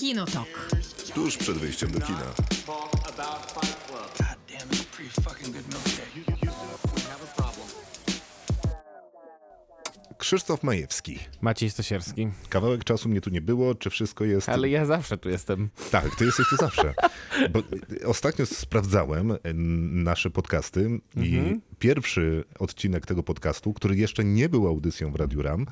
Kinotok. Tuż przed wyjściem do kina. Krzysztof Majewski. Maciej Stosierski. Kawałek czasu mnie tu nie było, czy wszystko jest... Ale ja zawsze tu jestem. Tak, ty jesteś tu zawsze. Bo ostatnio sprawdzałem nasze podcasty i pierwszy odcinek tego podcastu, który jeszcze nie był audycją w Radiu Ram,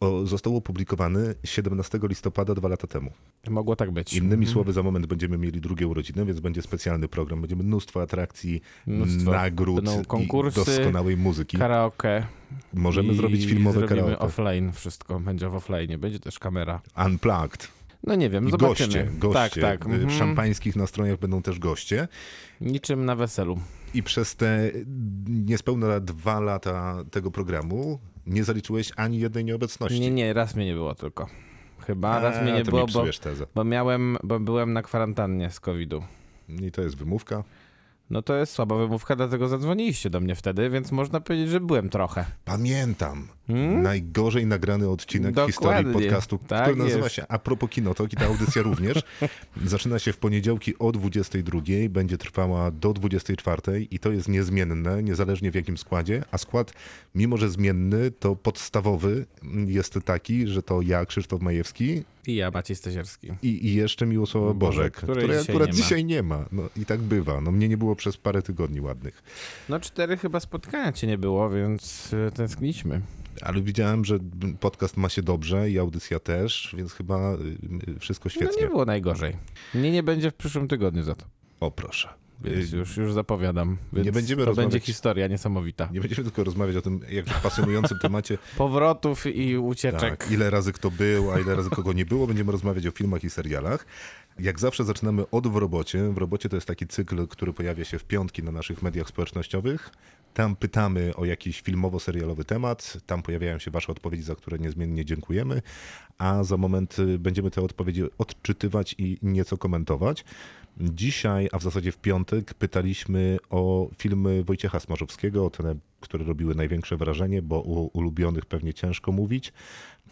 o, został opublikowany 17 listopada dwa lata temu. Mogło tak być. Innymi słowy, za moment będziemy mieli drugie urodziny, więc będzie specjalny program. Będzie mnóstwo atrakcji, Mnóstwo. nagród konkursy, doskonałej muzyki. Karaoke. Możemy I zrobić filmowe karaoke. offline wszystko. Będzie w offline. Będzie też kamera. Unplugged. No nie wiem, I zobaczymy. goście, goście. Tak, tak. W mhm. szampańskich nastrojach będą też goście. Niczym na weselu. I przez te niespełna dwa lata tego programu nie zaliczyłeś ani jednej nieobecności. Nie, nie, raz mnie nie było tylko. Chyba raz mnie A, nie było, bo, bo miałem, bo byłem na kwarantannie z COVID-u. I to jest wymówka. No to jest słaba wymówka, dlatego zadzwoniliście do mnie wtedy, więc można powiedzieć, że byłem trochę. Pamiętam. Hmm? Najgorzej nagrany odcinek w historii Dokładnie. podcastu, Tak który nazywa jest. się A propos Kinotok i ta audycja również. Zaczyna się w poniedziałki o 22, będzie trwała do 24 i to jest niezmienne, niezależnie w jakim składzie, a skład, mimo że zmienny, to podstawowy jest taki, że to ja, Krzysztof Majewski I ja, Maciej Stazierski. i, i jeszcze Miłosława Bożek, Bożek, której której dzisiaj akurat nie dzisiaj nie ma. No i tak bywa. No mnie nie było przez parę tygodni ładnych. No cztery chyba spotkania cię nie było, więc y, tęskniliśmy. Ale widziałem, że podcast ma się dobrze i audycja też, więc chyba y, y, wszystko No świetnie. nie było najgorzej. Mnie nie będzie w przyszłym tygodniu za to. O proszę. Więc Y, już, już zapowiadam. Więc będziemy to rozmawiać- będzie historia niesamowita. Nie będziemy tylko rozmawiać o tym jakże pasjonującym temacie, Powrotów i ucieczek. tak, ile razy kto był, a ile razy kogo nie było. Będziemy rozmawiać o filmach i serialach. Jak zawsze zaczynamy od W robocie. W robocie to jest taki cykl, który pojawia się w piątki na naszych mediach społecznościowych. Tam pytamy o jakiś filmowo-serialowy temat. Tam pojawiają się wasze odpowiedzi, za które niezmiennie dziękujemy. A za moment y, będziemy te odpowiedzi odczytywać i nieco komentować. Dzisiaj, a w zasadzie w piątek, pytaliśmy o filmy Wojciecha Smarzowskiego, o te, które robiły największe wrażenie, bo o ulubionych pewnie ciężko mówić,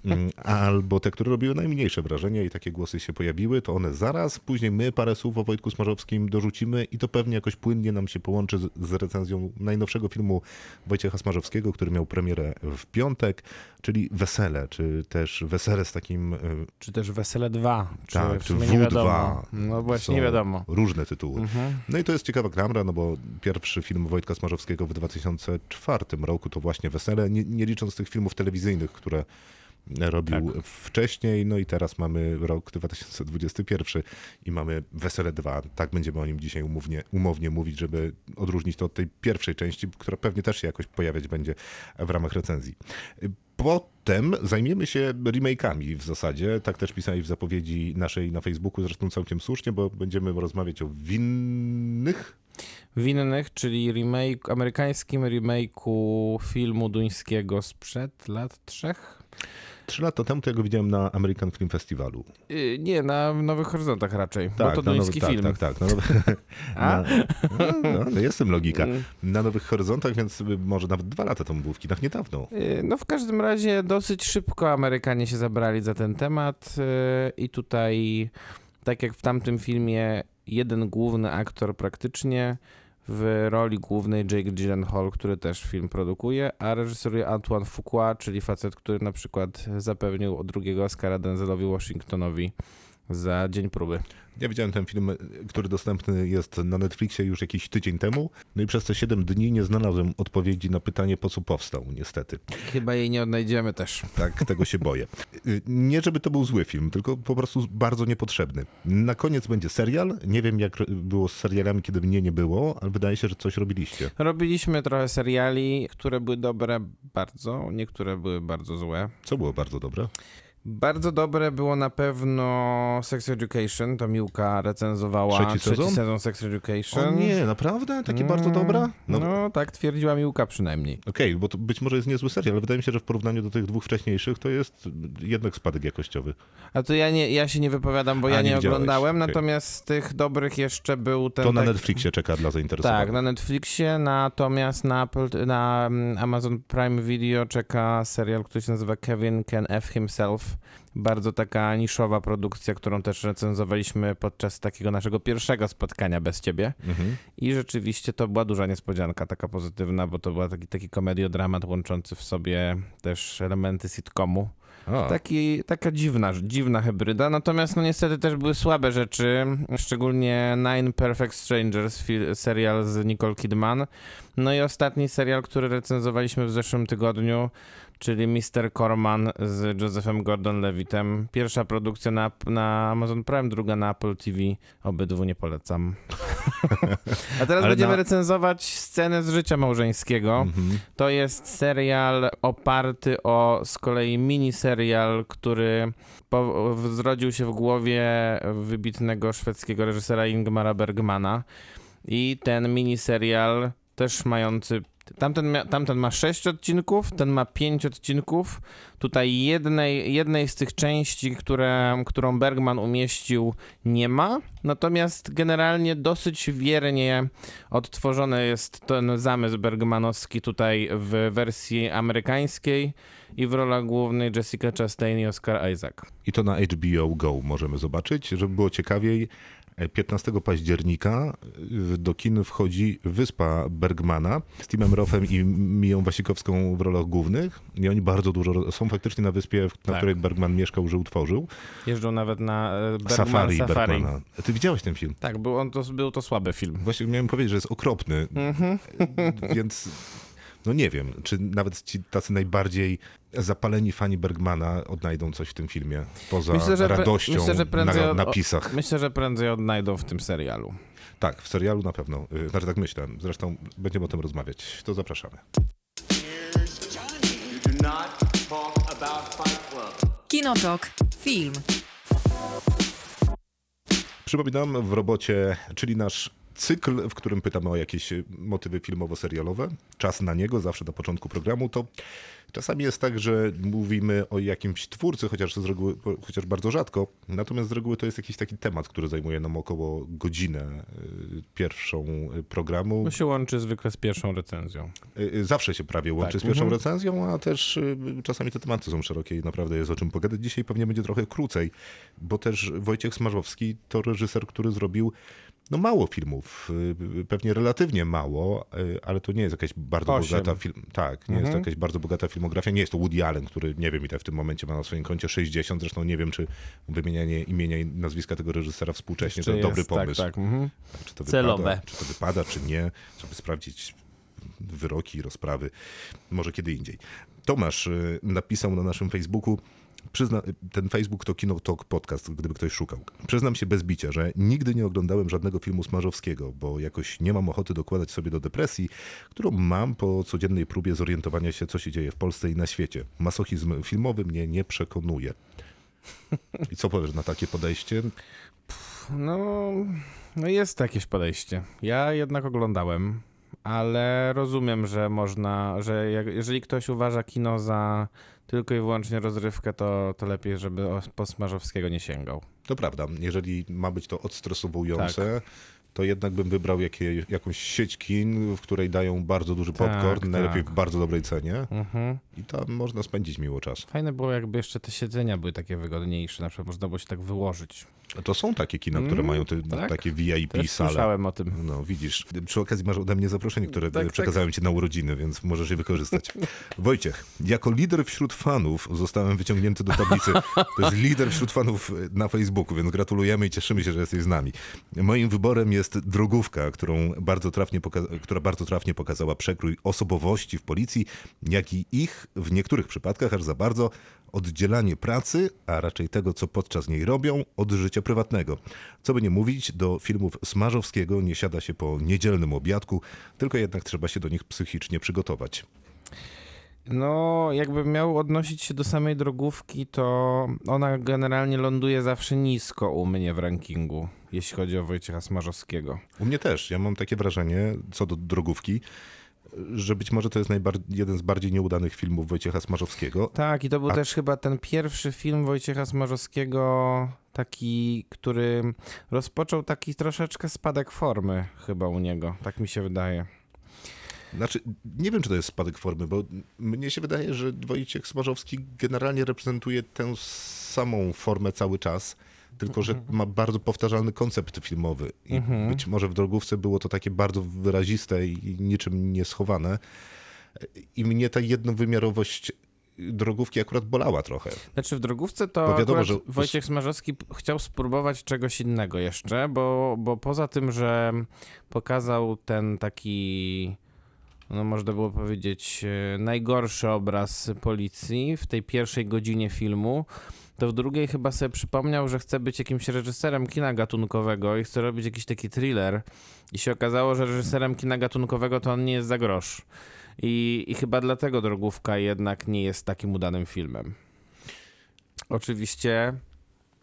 Mm, albo te, które robiły najmniejsze wrażenie i takie głosy się pojawiły, to one zaraz, później my parę słów o Wojtku Smarzowskim dorzucimy i to pewnie jakoś płynnie nam się połączy z, z recenzją najnowszego filmu Wojciecha Smarzowskiego, który miał premierę w piątek, czyli Wesele, czy też Wesele z takim... y, Czy też Wesele 2. Czy tak, czy sumie nie W2. wiadomo. No właśnie, nie wiadomo. Różne tytuły. Mhm. No i to jest ciekawa klamra, no bo pierwszy film Wojtka Smarzowskiego w 2004 roku to właśnie Wesele, nie, nie licząc tych filmów telewizyjnych, które robił Tak. wcześniej, no i teraz mamy rok 2021 i mamy Wesele 2. Tak będziemy o nim dzisiaj umownie, umownie mówić, żeby odróżnić to od tej pierwszej części, która pewnie też się jakoś pojawiać będzie w ramach recenzji. Potem zajmiemy się remake'ami w zasadzie. Tak też pisali w zapowiedzi naszej na Facebooku, zresztą całkiem słusznie, bo będziemy rozmawiać o winnych. Winnych, czyli remake, amerykańskim remake'u filmu duńskiego sprzed lat trzech? Trzy lata temu to ja go widziałem na American Film Festivalu. Yy, nie, na Nowych Horyzontach raczej, bo to na nowy- duński tak, film. Tak, tak. Na nowy, A? na, no, no, jest w tym logika. Mm. Na Nowych Horyzontach, więc może nawet dwa lata temu był w kinach, niedawno. Yy, No w każdym razie dosyć szybko Amerykanie się zabrali za ten temat yy, i tutaj, tak jak w tamtym filmie, jeden główny aktor praktycznie w roli głównej Jake Gyllenhaal, który też film produkuje, a reżyseruje Antoine Fuqua, czyli facet, który na przykład zapewnił drugiego Oscara Denzelowi Washingtonowi za dzień próby. Ja widziałem ten film, który dostępny jest na Netflixie już jakiś tydzień temu. No i przez te 7 dni nie znalazłem odpowiedzi na pytanie, po co powstał, niestety. Chyba jej nie odnajdziemy też. Tak, tego się boję. Nie, żeby to był zły film, tylko po prostu bardzo niepotrzebny. Na koniec będzie serial. Nie wiem, jak było z serialami, kiedy mnie nie było, ale wydaje się, że coś robiliście. Robiliśmy trochę seriali, które były dobre bardzo, niektóre były bardzo złe. Co było bardzo dobre? Bardzo dobre było na pewno Sex Education, to Miłka recenzowała Trzeci sezon? Sex O Education. nie, naprawdę? Takie bardzo dobra? No, No, tak twierdziła Miłka przynajmniej. Okej, bo to być może jest niezły serial, ale wydaje mi się, że w porównaniu do tych dwóch wcześniejszych to jest jednak spadek jakościowy. A to ja, nie, ja się nie wypowiadam, bo A, ja nie nie, oglądałem, okej. natomiast z tych dobrych jeszcze był ten... To na Netflixie czeka dla zainteresowanych. Tak, na Netflixie, natomiast na, Apple, na mm, Amazon Prime Video czeka serial, który się nazywa Kevin Can F Himself, Bardzo taka niszowa produkcja, którą też recenzowaliśmy podczas takiego naszego pierwszego spotkania bez ciebie. Mhm. I rzeczywiście to była duża niespodzianka, taka pozytywna, bo to była taki, taki komediodramat łączący w sobie też elementy sitcomu. Taki, taka dziwna, dziwna hybryda, natomiast no niestety też były słabe rzeczy, szczególnie Nine Perfect Strangers, serial z Nicole Kidman. No i ostatni serial, który recenzowaliśmy w zeszłym tygodniu, czyli Mr. Corman z Josephem Gordon-Levitem. Pierwsza produkcja na, na Amazon Prime, druga na Apple TV. Obydwu nie polecam. A teraz Ale będziemy na- recenzowwać scenę z życia małżeńskiego. mhm. To jest serial oparty o z kolei miniserial, który po, zrodził się w głowie wybitnego szwedzkiego reżysera Ingmara Bergmana. I ten miniserial też mający. Tamten, mia, tamten ma 6 odcinków, ten ma 5 odcinków. Tutaj jednej, jednej z tych części, które, którą Bergman umieścił, nie ma. Natomiast generalnie dosyć wiernie odtworzony jest ten zamysł bergmanowski tutaj w wersji amerykańskiej i w rolach głównych Jessica Chastain i Oscar Isaac. I to na HBO Go możemy zobaczyć. Żeby było ciekawiej, 15 października e, do kin wchodzi Wyspa Bergmana z Timem Rofem i Miją Wasikowską w rolach głównych. I oni bardzo dużo są faktycznie na wyspie, na Tak. której Bergman mieszkał, że utworzył. Jeżdżą nawet na e, Bergman Safari, Safari. Bergmana. Ty widziałeś ten film? Tak, był, on to, był to słaby film. Właśnie miałem powiedzieć, że jest okropny, Mhm. więc no nie wiem, czy nawet ci tacy najbardziej zapaleni fani Bergmana odnajdą coś w tym filmie, poza Myślę, że radością myślę, że prędzej na napisach. Myślę, że prędzej odnajdą w tym serialu. Tak, w serialu na pewno. Y, Znaczy tak myślę. Zresztą będziemy o tym rozmawiać. To zapraszamy. Kinotok. Film. Przypominam w robocie, czyli nasz cykl, w którym pytamy o jakieś y, motywy filmowo-serialowe. Czas na niego, zawsze na początku programu, to czasami jest tak, że mówimy o jakimś twórcy, chociaż, z reguły, chociaż bardzo rzadko. Natomiast z reguły to jest jakiś taki temat, który zajmuje nam około godzinę y, pierwszą y, programu. To się łączy zwykle z pierwszą recenzją. Zawsze się prawie łączy Tak, z pierwszą mhm. recenzją, a też czasami te tematy są szerokie i naprawdę jest o czym pogadać. Dzisiaj pewnie będzie trochę krócej, bo też Wojciech Smarzowski to reżyser, który zrobił no mało filmów, y, pewnie relatywnie mało, y, ale to nie jest jakaś bardzo Osiem. bogata film. Tak, nie jest to Mhm. jakaś bardzo bogata filmografia. Nie jest to Woody Allen, który nie wiem ile w tym momencie ma na swoim koncie 60. Zresztą nie wiem, czy wymienianie imienia i nazwiska tego reżysera współcześnie Jeszcze to dobry jest, pomysł. Tak, tak. Mhm. Czy to Celowe. Wypada, czy to wypada, czy nie, żeby sprawdzić wyroki rozprawy. Może kiedy indziej. Tomasz y, napisał na naszym Facebooku, Przyzna, ten Facebook to Kino Talk Podcast, gdyby ktoś szukał. Przyznam się bez bicia, że nigdy nie oglądałem żadnego filmu Smarzowskiego, bo jakoś nie mam ochoty dokładać sobie do depresji, którą mam po codziennej próbie zorientowania się, co się dzieje w Polsce i na świecie. Masochizm filmowy mnie nie przekonuje. I co powiesz na takie podejście? No, no jest jakieś podejście. Ja jednak oglądałem, ale rozumiem, że można, że jeżeli ktoś uważa kino za tylko i wyłącznie rozrywkę, to, to lepiej, żeby po Smarzowskiego nie sięgał. To prawda, jeżeli ma być to odstresowujące, to jednak bym wybrał jakie, jakąś sieć kin, w której dają bardzo duży Tak, popcorn, najlepiej tak. w bardzo dobrej cenie Mhm. i tam można spędzić miło czas. Fajne było, jakby jeszcze te siedzenia były takie wygodniejsze, na przykład można było się tak wyłożyć. To są takie kina, które Mm, mają te, tak. takie VIP Też sale. słyszałem o tym. No widzisz, przy okazji masz ode mnie zaproszenie, które Tak, tak. przekazałem ci na urodziny, więc możesz je wykorzystać. Wojciech, jako lider wśród fanów zostałem wyciągnięty do tablicy. To jest lider wśród fanów na Facebooku, więc gratulujemy i cieszymy się, że jesteś z nami. Moim wyborem jest drogówka, którą bardzo trafnie która bardzo trafnie pokazała przekrój osobowości w policji, jak i ich w niektórych przypadkach aż za bardzo oddzielanie pracy, a raczej tego, co podczas niej robią, od życia prywatnego. Co by nie mówić, do filmów Smarzowskiego nie siada się po niedzielnym obiadku, tylko jednak trzeba się do nich psychicznie przygotować. No, jakbym miał odnosić się do samej drogówki, to ona generalnie ląduje zawsze nisko u mnie w rankingu, jeśli chodzi o Wojciecha Smarzowskiego. U mnie też. Ja mam takie wrażenie, co do drogówki, że być może to jest jeden z bardziej nieudanych filmów Wojciecha Smarzowskiego. Tak, i to był A- też chyba ten pierwszy film Wojciecha Smarzowskiego, taki, który rozpoczął taki troszeczkę spadek formy chyba u niego, tak mi się wydaje. Znaczy, nie wiem, czy to jest spadek formy, bo mnie się wydaje, że Wojciech Smarzowski generalnie reprezentuje tę samą formę cały czas, tylko że ma bardzo powtarzalny koncept filmowy. I być może w drogówce było to takie bardzo wyraziste i niczym nie schowane. I mnie ta jednowymiarowość drogówki akurat bolała trochę. Znaczy w drogówce to Bo wiadomo, że- Wojciech Smarzowski chciał spróbować czegoś innego jeszcze, bo, bo poza tym, że pokazał ten taki, no można było powiedzieć, e, najgorszy obraz policji w tej pierwszej godzinie filmu, to w drugiej chyba sobie przypomniał, że chce być jakimś reżyserem kina gatunkowego i chce robić jakiś taki thriller. I się okazało, że reżyserem kina gatunkowego to on nie jest za grosz. I, I chyba dlatego Drogówka jednak nie jest takim udanym filmem. Oczywiście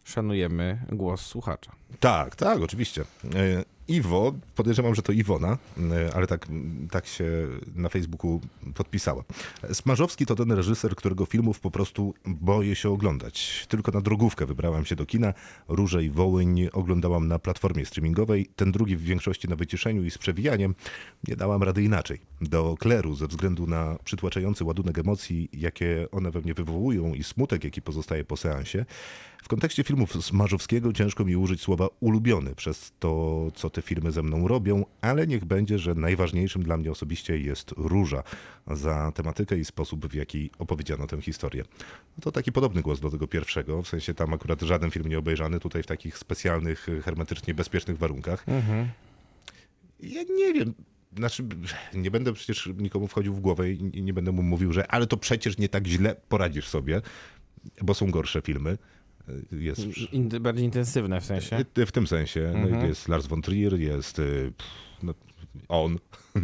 szanujemy głos słuchacza. Tak, tak, oczywiście. Iwo, podejrzewam, że to Iwona, e, ale tak, tak się na Facebooku podpisała. Smarzowski to ten reżyser, którego filmów po prostu boję się oglądać. Tylko na drogówkę wybrałam się do kina. Róże i Wołyń oglądałam na platformie streamingowej. Ten drugi w większości na wyciszeniu i z przewijaniem. Nie dałam rady inaczej. Do kleru ze względu na przytłaczający ładunek emocji, jakie one we mnie wywołują i smutek, jaki pozostaje po seansie. W kontekście filmów Smarzowskiego ciężko mi użyć słowa ulubiony przez to, co te filmy ze mną robią, ale niech będzie, że najważniejszym dla mnie osobiście jest Róża za tematykę i sposób, w jaki opowiedziano tę historię. No to taki podobny głos do tego pierwszego, w sensie tam akurat żaden film nie obejrzany, tutaj w takich specjalnych, hermetycznie bezpiecznych warunkach. Ja nie wiem. Znaczy, nie będę przecież nikomu wchodził w głowę i nie będę mu mówił, że ale to przecież nie tak źle poradzisz sobie, bo są gorsze filmy. Jest In, bardziej intensywne w sensie. w tym sensie. No i jest Lars von Trier, jest y, no, on,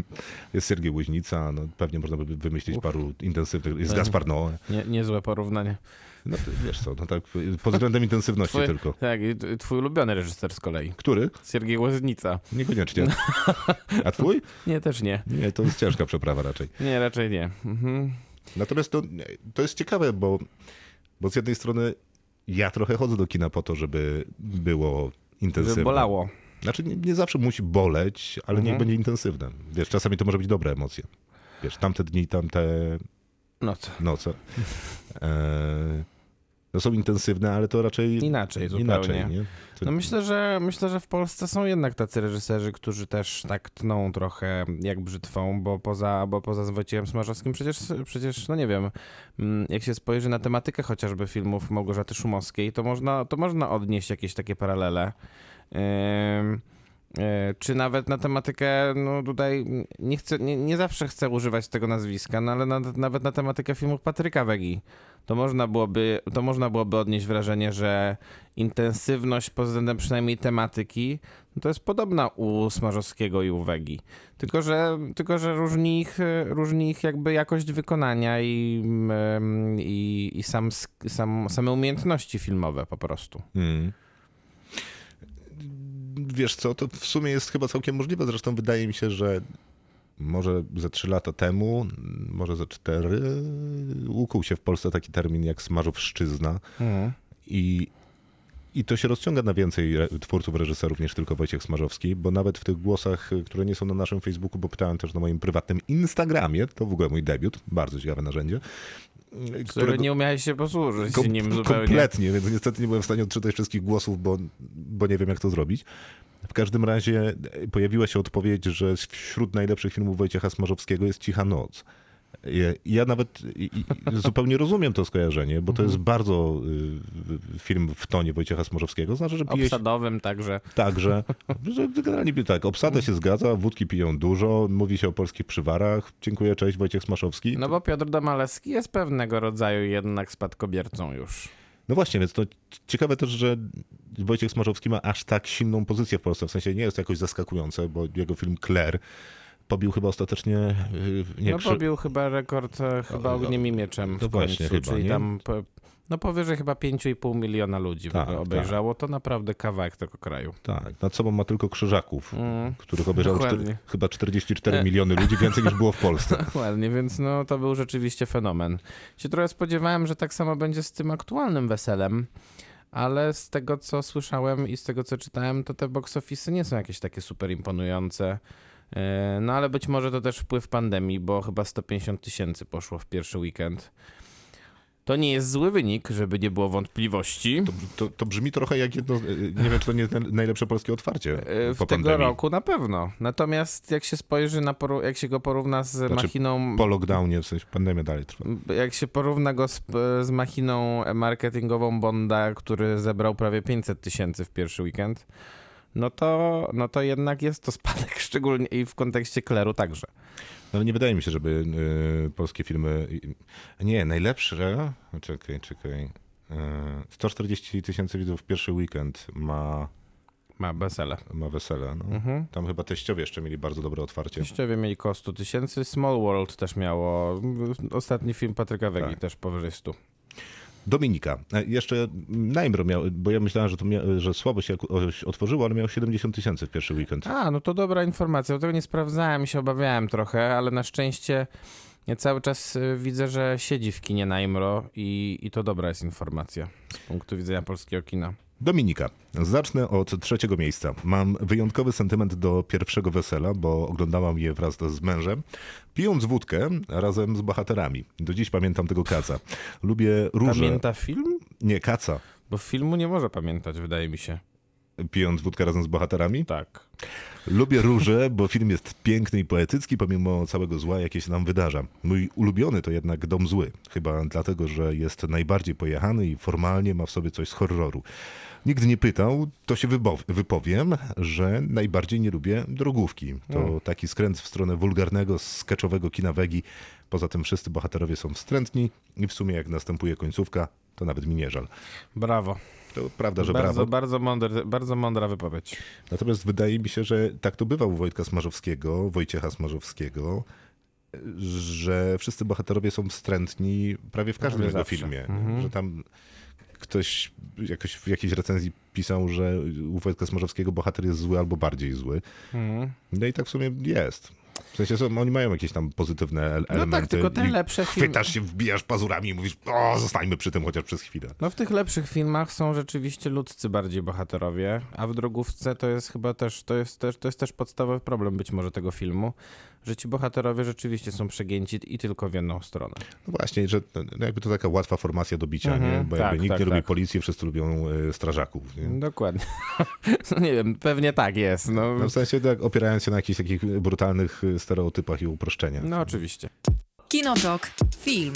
jest Sergiej Łyźnica, no, pewnie można by wymyślić paru intensywnych, jest Tak. Gaspar Noé. Nie, niezłe porównanie. No wiesz co, no tak pod względem intensywności Twój, tylko. Tak, twój ulubiony reżyser z kolei. Który? Siergiej Łoznica. Niekoniecznie. A twój? Nie, też nie. Nie, to jest ciężka przeprawa raczej. Nie, raczej nie. Mhm. Natomiast to, to jest ciekawe, bo, bo z jednej strony ja trochę chodzę do kina po to, żeby było intensywne. Żeby bolało. Znaczy nie, nie zawsze musi boleć, ale Mhm. niech będzie intensywne. Wiesz, czasami to może być dobre emocje. Wiesz, tamte dni, tamte No to noce. E, no są intensywne, ale to raczej inaczej zupełnie. inaczej. Nie? To, No myślę, że myślę, że w Polsce są jednak tacy reżyserzy, którzy też tak tną trochę jak brzytwą, bo poza, bo poza Wojciechem Smarzowskim przecież, przecież, no nie wiem, mm, jak się spojrzy na tematykę chociażby filmów Małgorzaty Szumowskiej, to można, to można odnieść jakieś takie paralele. E, Czy nawet na tematykę, no tutaj nie, chcę, nie, nie zawsze chcę używać tego nazwiska, no ale na, nawet na tematykę filmów Patryka Wegi, to można byłoby, to można byłoby odnieść wrażenie, że intensywność pod względem przynajmniej tematyki no to jest podobna u Smarzowskiego i u Wegi. Tylko, że, tylko, że różni, ich, e, różni ich jakby jakość wykonania i, mm, i, i sam, sam, same umiejętności filmowe po prostu. Mm. Wiesz co, to w sumie jest chyba całkiem możliwe. Zresztą wydaje mi się, że może ze trzy lata temu, może ze cztery, ukuł się w Polsce taki termin jak smażowszczyzna. I, I to się rozciąga na więcej twórców, reżyserów niż tylko Wojciech Smarzowski, bo nawet w tych głosach, y, które nie są na naszym Facebooku, bo pytałem też na moim prywatnym Instagramie, to w ogóle mój debiut, bardzo ciekawe narzędzie. y, Który nie umiałeś się posłużyć Kom- nim zupełnie. Kompletnie, więc niestety nie byłem w stanie odczytać wszystkich głosów, bo, bo nie wiem, jak to zrobić. W każdym razie e, pojawiła się odpowiedź, że wśród najlepszych filmów Wojciecha Smarzowskiego jest Cicha Noc. Ja- nawet zupełnie rozumiem to skojarzenie, bo to jest bardzo y, film w tonie Wojciecha Smarzowskiego. Znaczy, że pije Obsadowym także. także, że generalnie tak, obsada się zgadza, wódki piją dużo, mówi się o polskich przywarach. Dziękuję, cześć, Wojciech Smaszowski. No bo Piotr Domalewski jest pewnego rodzaju jednak spadkobiercą już. No właśnie, więc to ciekawe też, że Wojciech Smarzowski ma aż tak silną pozycję w Polsce. W sensie nie jest to jakoś zaskakujące, bo jego film Claire pobił chyba ostatecznie... yy, Nie, no Krzy- pobił chyba rekord e, chyba ogniem i mieczem to w właśnie końcu, chyba, czyli nie? tam no powyżej chyba 5,5 miliona ludzi w Tak, ogóle obejrzało. To naprawdę kawałek tego kraju. Tak, nad sobą ma tylko Krzyżaków, Mm. których obejrzało chyba 44 E. miliony ludzi, więcej niż było w Polsce. Dokładnie, więc no to był rzeczywiście fenomen. Się trochę spodziewałem, że tak samo będzie z tym aktualnym weselem, ale z tego co słyszałem i z tego co czytałem, to te box office'y nie są jakieś takie super imponujące. E, No ale być może to też wpływ pandemii, bo chyba 150 tysięcy poszło w pierwszy weekend. To nie jest zły wynik, żeby nie było wątpliwości. To, to, to brzmi trochę jak jedno, nie wiem, czy to nie jest naj- najlepsze polskie otwarcie E, po W tego pandemii. roku na pewno. Natomiast jak się spojrzy na, jak się go porówna z Znaczy, machiną Po lockdownie, w sensie pandemia dalej trwa. Jak się porówna go z, z machiną marketingową Bonda, który zebrał prawie 500 tysięcy w pierwszy weekend, no to, no to jednak jest to spadek, szczególnie i w kontekście Kleru także. No, ale nie wydaje mi się, żeby y, polskie filmy... Nie, najlepsze... Czekaj, czekaj. Y, 140 tysięcy widzów w pierwszy weekend ma, Ma wesele. ma wesele. No. Mhm. Tam chyba teściowie jeszcze mieli bardzo dobre otwarcie. Teściowie mieli koło 100 tysięcy, Small World też miało, ostatni film Patryka Wegi Tak. też powyżej 100. Dominika. E, Jeszcze Najmro miał, bo ja myślałem, że, to mia, że słabo się otworzyło, ale miał 70 tysięcy w pierwszy weekend. A, no to dobra informacja, tego nie sprawdzałem się obawiałem trochę, ale na szczęście ja cały czas y, widzę, że siedzi w kinie Najmro i, i to dobra jest informacja z punktu widzenia polskiego kina. Dominika. Zacznę od trzeciego miejsca. Mam wyjątkowy sentyment do pierwszego wesela, bo oglądałam je wraz z mężem, pijąc wódkę razem z bohaterami. Do dziś pamiętam tego kaca. Lubię róże. Pamięta film? Nie, kaca. Bo filmu nie może pamiętać, wydaje mi się. Pijąc wódkę razem z bohaterami. Tak. Lubię róże, bo film jest piękny i poetycki, pomimo całego zła, jakie się nam wydarza. Mój ulubiony to jednak Dom Zły. Chyba dlatego, że jest najbardziej pojechany i formalnie ma w sobie coś z horroru. Nikt nie pytał, to się wypowiem, że najbardziej nie lubię drogówki. To taki skręt w stronę wulgarnego, skeczowego kina Wegi. Poza tym wszyscy bohaterowie są wstrętni i w sumie jak następuje końcówka, to nawet mi nie żal. Brawo. To prawda, że Bardzo, brawo. bardzo, mądry, bardzo mądra wypowiedź. Natomiast wydaje mi się, że tak to bywa u Wojtka Smarzowskiego, Wojciecha Smarzowskiego, że wszyscy bohaterowie są wstrętni prawie w każdym Prawie jego zawsze. filmie. Mhm. Że tam ktoś jakoś w jakiejś recenzji pisał, że u Wojtka Smarzowskiego bohater jest zły albo bardziej zły. Mhm. No i tak w sumie jest. W sensie są, oni mają jakieś tam pozytywne el- No elementy. tak, tylko te lepsze filmy. Chwytasz się, wbijasz pazurami i mówisz, o, zostańmy przy tym chociaż przez chwilę. No w tych lepszych filmach są rzeczywiście ludzcy bardziej bohaterowie, a w drogówce to jest chyba też, to jest też, to jest też podstawowy problem być może tego filmu, że ci bohaterowie rzeczywiście są przegięci i tylko w jedną stronę. No właśnie, że no jakby to taka łatwa formacja do bicia, Mhm, nie? Bo tak, jakby nikt tak, nie lubi tak. policji, wszyscy lubią e, strażaków. Nie? Dokładnie. No nie wiem, pewnie tak jest. No, No w sensie tak, opierając się na jakichś takich brutalnych y, stereotypach i uproszczeniach. no oczywiście. Kinotok. Film.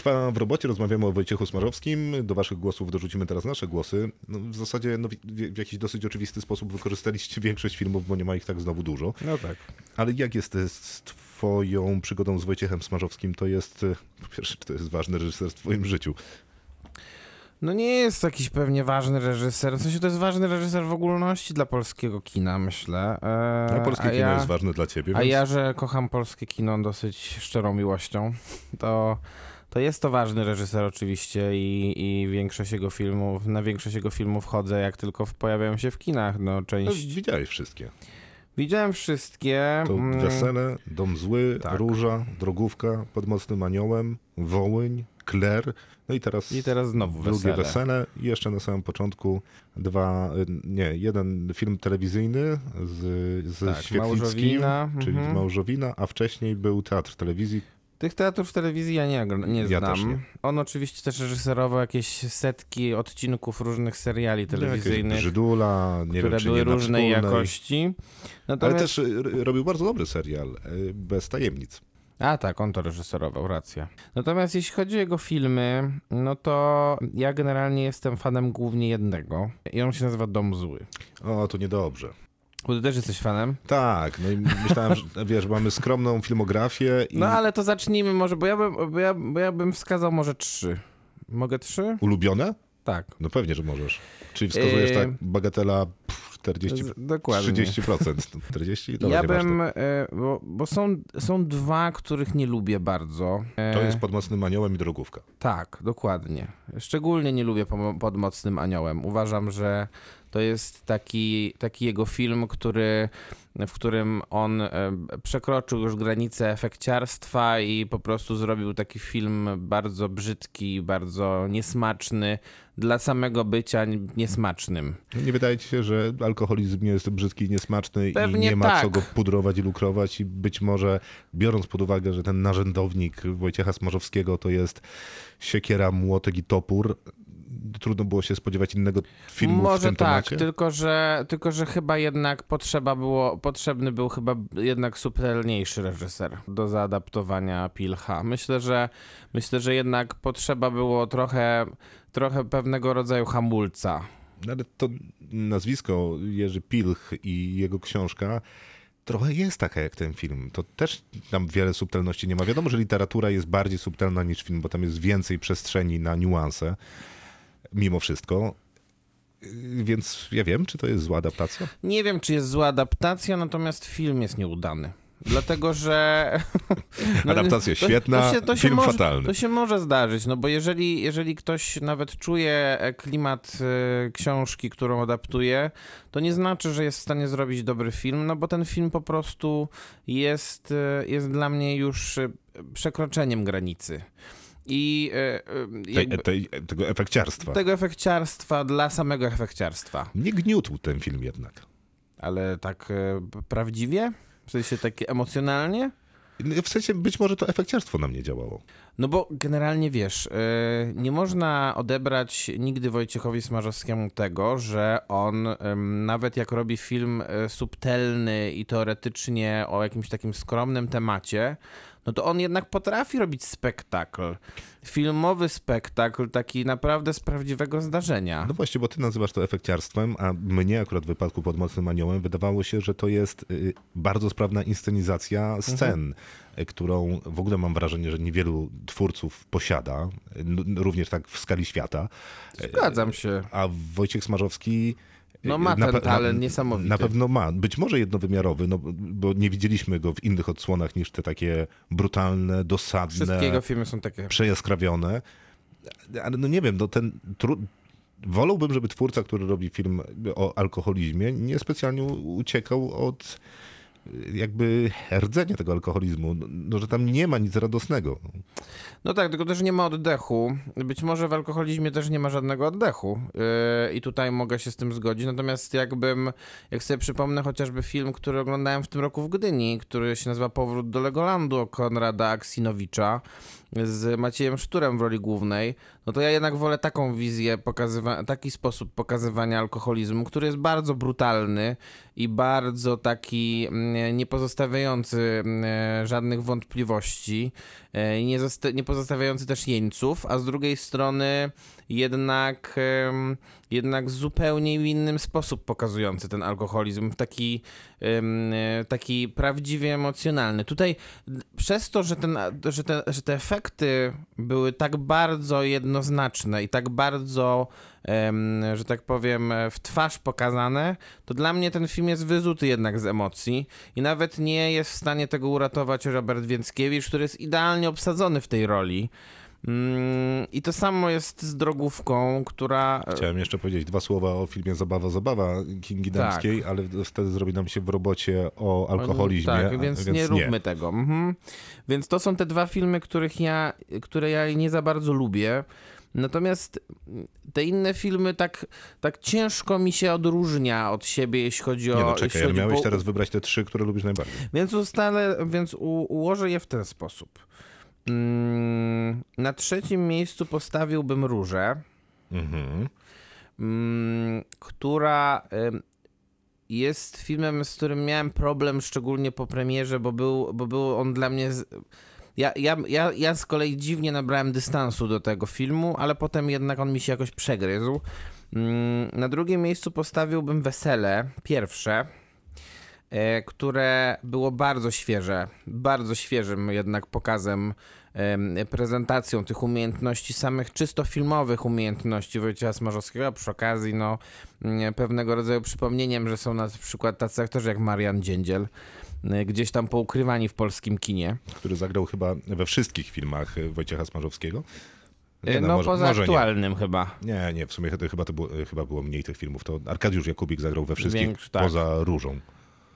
Trwa w robocie, rozmawiamy o Wojciechu Smarzowskim. Do waszych głosów dorzucimy teraz nasze głosy. No, w zasadzie no, w, w jakiś dosyć oczywisty sposób wykorzystaliście większość filmów, bo nie ma ich tak znowu dużo. No tak. Ale jak jest z twoją przygodą z Wojciechem Smarzowskim? To jest, y, po pierwsze, czy to jest ważny reżyser w twoim życiu? No nie jest jakiś pewnie ważny reżyser. W sensie to jest ważny reżyser w ogólności dla polskiego kina, myślę. E, A polskie a kino ja- jest ważne dla ciebie, A więc ja, że kocham polskie kino dosyć szczerą miłością, to, to jest to ważny reżyser oczywiście i, i większość jego filmów, na większość jego filmów chodzę, jak tylko pojawiają się w kinach. No, no, część... widziałeś wszystkie. Widziałem wszystkie. To mm, Wesele, Dom Zły, tak. Róża, Drogówka, Pod Mocnym Aniołem, Wołyń, Kler, no i teraz, I teraz znowu drugie wesele. wesele. i jeszcze na samym początku dwa, y, nie, jeden film telewizyjny z, z Tak, Świetlickim, Małżowina, czyli mhm. Małżowina, a wcześniej był teatr telewizji. Tych teatrów telewizji ja nie, nie Ja znam. też nie. On oczywiście też reżyserował jakieś setki odcinków różnych seriali telewizyjnych, Jakieś Brzydula, nie które wiem, czy były różnej jakości. Ale Natomiast... też y, robił bardzo dobry serial, y, Bez Tajemnic. A tak, on to reżyserował, racja. Natomiast jeśli chodzi o jego filmy, no to ja generalnie jestem fanem głównie jednego i on się nazywa Dom Zły. O, to niedobrze. Bo ty też jesteś fanem? Tak, no i myślałem, że wiesz, mamy skromną filmografię i No ale to zacznijmy może, bo ja bym, bo ja, bo ja bym wskazał może trzy. Mogę trzy? ulubione? Tak. No pewnie, że możesz. Czyli wskazujesz Yy, tak, bagatela pff, 40, Z- dokładnie. 30%. 40? Dobra, ja bym, e, bo, bo są, są dwa, których nie lubię bardzo. E, To jest pod mocnym aniołem i drogówka. Tak, dokładnie. Szczególnie nie lubię pod Mocnym Aniołem. Uważam, że to jest taki, taki jego film, który, w którym on e, przekroczył już granicę efekciarstwa i po prostu zrobił taki film bardzo brzydki, bardzo niesmaczny, dla samego bycia niesmacznym. Nie wydaje ci się, że, alkoholizm jest brzydki i niesmaczny Pewnie i nie ma tak. co go pudrować i lukrować i być może biorąc pod uwagę, że ten narzędownik Wojciecha Smarzowskiego to jest siekiera, młotek i topór, trudno było się spodziewać innego filmu w Może tym tak, temacie. tylko że, tylko że chyba jednak potrzeba było, potrzebny był chyba jednak subtelniejszy reżyser do zaadaptowania Pilcha. Myślę, że myślę, że jednak potrzeba było trochę, trochę pewnego rodzaju hamulca. No ale to nazwisko Jerzy Pilch i jego książka trochę jest taka jak ten film. To też tam wiele subtelności nie ma. Wiadomo, że literatura jest bardziej subtelna niż film, bo tam jest więcej przestrzeni na niuanse. Mimo wszystko. Yy, Więc ja wiem, czy to jest zła adaptacja. Nie wiem, czy jest zła adaptacja, natomiast film jest nieudany. Dlatego, że. Adaptacja świetna, film może, fatalny. To się może zdarzyć, no bo jeżeli, jeżeli ktoś nawet czuje klimat e, książki, którą adaptuje, to nie znaczy, że jest w stanie zrobić dobry film, no bo ten film po prostu jest, e, jest dla mnie już e, przekroczeniem granicy. I e, e, Tej, jakby, tej, tego efekciarstwa. tego efekciarstwa dla samego efekciarstwa. Nie gniótł ten film jednak. Ale tak e, prawdziwie? W sensie takie emocjonalnie? W sensie być może to efekciarstwo na mnie działało. No bo generalnie wiesz, nie można odebrać nigdy Wojciechowi Smarzowskiemu tego, że on nawet jak robi film subtelny i teoretycznie o jakimś takim skromnym temacie, no to on jednak potrafi robić spektakl. Filmowy spektakl, taki naprawdę z prawdziwego zdarzenia. No właśnie, bo ty nazywasz to efekciarstwem, a mnie akurat w wypadku pod Mocnym Aniołem wydawało się, że to jest y, bardzo sprawna inscenizacja scen, y, którą w ogóle mam wrażenie, że niewielu twórców posiada, y, również tak w skali świata. Zgadzam się. A Wojciech Smarzowski. No y, ma na ten pe- talent na, niesamowity. Na pewno ma. Być może jednowymiarowy, no, bo nie widzieliśmy go w innych odsłonach niż te takie brutalne, dosadne, Wszystkie jego filmy są takie. przejaskrawione. Ale no nie wiem, no ten tru... wolałbym, żeby twórca, który robi film o alkoholizmie, niespecjalnie uciekał od jakby rdzenia tego alkoholizmu, no, że tam nie ma nic radosnego. No tak, tylko też nie ma oddechu. Być może w alkoholizmie też nie ma żadnego oddechu. Yy, I tutaj mogę się z tym zgodzić. Natomiast jakbym, jak sobie przypomnę chociażby film, który oglądałem w tym roku w Gdyni, który się nazywa Powrót do Legolandu Konrada Aksinowicza z Maciejem Szturem w roli głównej, no to ja jednak wolę taką wizję, pokazywa- taki sposób pokazywania alkoholizmu, który jest bardzo brutalny i bardzo taki mm, nie pozostawiający mm, żadnych wątpliwości e, nie, nie pozostawiający też jeńców, a z drugiej strony jednak, jednak zupełnie w innym sposób pokazujący ten alkoholizm, w taki, e, taki prawdziwie emocjonalny. Tutaj przez to, że, ten, że, te, że te efekty były tak bardzo jednoznaczne i tak bardzo, że tak powiem, w twarz pokazane, to dla mnie ten film jest wyzuty jednak z emocji i nawet nie jest w stanie tego uratować Robert Więckiewicz, który jest idealnie obsadzony w tej roli. Mm, I to samo jest z drogówką, która. Chciałem jeszcze powiedzieć dwa słowa o filmie Zabawa, Zabawa Kingi Tak. Dębskiej, ale wtedy zrobi nam się w robocie o alkoholizmie. Tak, a- więc, nie róbmy tego. Mhm. Więc to są te dwa filmy, których ja, które ja nie za bardzo lubię. Natomiast te inne filmy tak, tak ciężko mi się odróżnia od siebie, jeśli chodzi o. Nie no, czekaj, ale miałeś bo- teraz wybrać te trzy, które lubisz najbardziej. Więc ustalę, więc u, ułożę je w ten sposób. Mm, na trzecim miejscu postawiłbym Różę, Mhm. mm, która jest filmem, z którym miałem problem, szczególnie po premierze, bo był, bo był on dla mnie. Z... Ja, ja, ja, ja z kolei dziwnie nabrałem dystansu do tego filmu, ale potem jednak on mi się jakoś przegryzł. Mm, Na drugim miejscu postawiłbym Wesele, pierwsze, które było bardzo świeże, bardzo świeżym jednak pokazem, em, prezentacją tych umiejętności, samych czysto filmowych umiejętności Wojciecha Smarzowskiego, a przy okazji no, mm, pewnego rodzaju przypomnieniem, że są na przykład tacy aktorzy jak Marian Dziędziel, e, gdzieś tam poukrywani w polskim kinie. który zagrał chyba we wszystkich filmach y, Wojciecha Smarzowskiego. E, no, No, może- poza może nie. aktualnym chyba. Nie, nie, w sumie to chyba, to było, chyba było mniej tych filmów. To Arkadiusz Jakubik zagrał we wszystkich tak. poza Różą.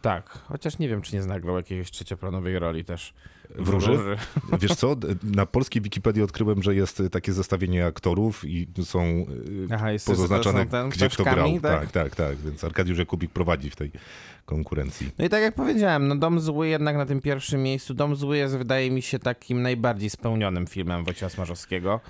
Tak, chociaż nie wiem, czy nie zagrał jakiejś trzecioplanowej roli też. W Róży? Wiesz co, na polskiej Wikipedii odkryłem, że jest takie zestawienie aktorów i są y, Aha, jest pozaznaczone, ten gdzie kto grał. tak? Tak, tak, tak. Więc Arkadiusz Jakubik prowadzi w tej konkurencji. No i tak jak powiedziałem, no Dom Zły jednak na tym pierwszym miejscu. Dom Zły jest, wydaje mi się, takim najbardziej spełnionym filmem Wojciecha Smarzowskiego.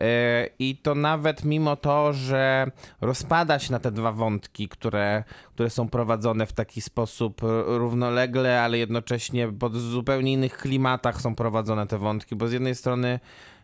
E, I to nawet mimo to, że rozpada się na te dwa wątki, które, które są prowadzone w taki sposób równolegle, ale jednocześnie pod zupełnie innych klimatach są prowadzone te wątki, bo z jednej strony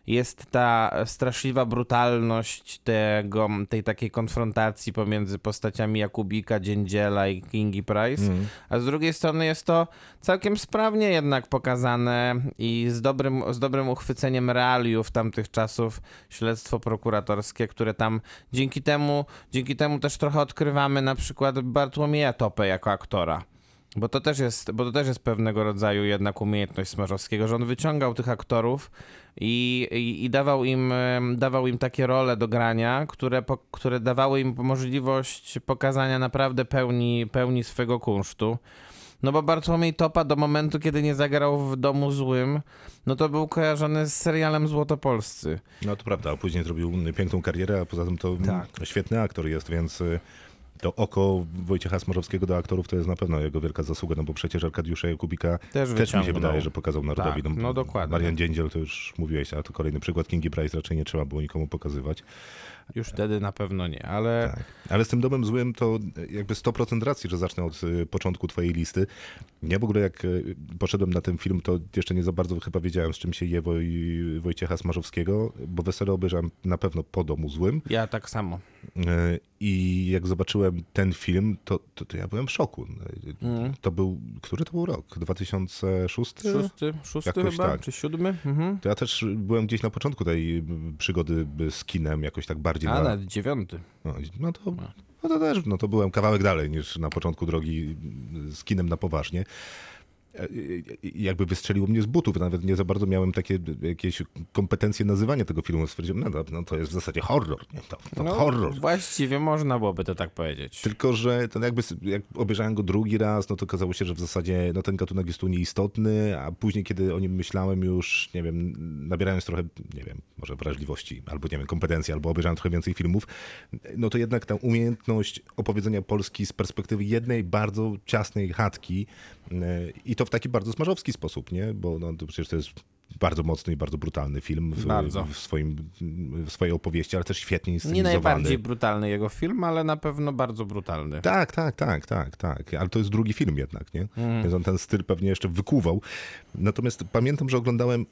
jest ta straszliwa brutalność tego, tej takiej konfrontacji pomiędzy postaciami Jakubika, Dziędziela i Kingi Price, a z drugiej strony jest to całkiem sprawnie jednak pokazane i z dobrym, z dobrym uchwyceniem realiów tamtych czasów śledztwo prokuratorskie, które tam dzięki temu, dzięki temu też trochę odkrywamy na przykład Bartłomieja Topę jako aktora. Bo to, też jest, bo to też jest pewnego rodzaju jednak umiejętność Smarzowskiego, że on wyciągał tych aktorów i, i, i dawał, im, dawał im takie role do grania, które, po, które dawały im możliwość pokazania naprawdę pełni, pełni swego kunsztu. No bo Bartłomiej Topa do momentu, kiedy nie zagrał w Domu Złym, no to był kojarzony z serialem Złotopolscy. No to prawda, a później zrobił piękną karierę, a poza tym to Tak. świetny aktor jest, więc y, to oko Wojciecha Smarzowskiego do aktorów to jest na pewno jego wielka zasługa, no bo przecież Arkadiusza Jakubika Też też mi się wydaje, że pokazał narodowi. Tak, no dokładnie. Marian Dziędziel to już mówiłeś, a to kolejny przykład. Kingi Price raczej nie trzeba było nikomu pokazywać. Już wtedy na pewno nie, ale Tak. Ale z tym domem złym to jakby 100% racji, że zacznę od y, początku twojej listy. Ja w ogóle jak y, poszedłem na ten film, to jeszcze nie za bardzo chyba wiedziałem, z czym się je Woj, Wojciecha Smarzowskiego, bo Wesele obejrzałem na pewno po domu złym. ja tak samo. Y, I jak zobaczyłem ten film, to, to, to ja byłem w szoku. Y, To był, który to był rok? 2006? Szósty, szósty Jakoś chyba, tak. czy siódmy? Mhm. To ja też byłem gdzieś na początku tej y, przygody z kinem, jakoś tak bardziej A, na, dziewiąty. no, no, to, no to też, no to byłem kawałek dalej niż na początku drogi z kinem na poważnie. E, Jakby wystrzeliło mnie z butów, nawet nie za bardzo miałem takie jakieś kompetencje nazywania tego filmu. Stwierdziłem, no, no, to jest w zasadzie horror, nie? To, to No, horror. Właściwie można byłoby to tak powiedzieć. Tylko, że ten jakby, jak obejrzałem go drugi raz, no to okazało się, że w zasadzie no, ten gatunek jest tu nieistotny, a później, kiedy o nim myślałem już, nie wiem, nabierając trochę, nie wiem, może wrażliwości, albo nie wiem, kompetencji, albo obejrzałem trochę więcej filmów, no to jednak ta umiejętność opowiedzenia Polski z perspektywy jednej bardzo ciasnej chatki yy, i to w taki bardzo smarzowski sposób, nie? Bo no, to przecież to jest bardzo mocny i bardzo brutalny film w, Bardzo. w, swoim, w swojej opowieści, ale też świetnie Nie inscenizowany. najbardziej brutalny jego film, ale na pewno bardzo brutalny. Tak, tak, tak, tak, tak. Ale to jest drugi film jednak, nie? Więc on ten styl pewnie jeszcze wykuwał. Natomiast pamiętam, że oglądałem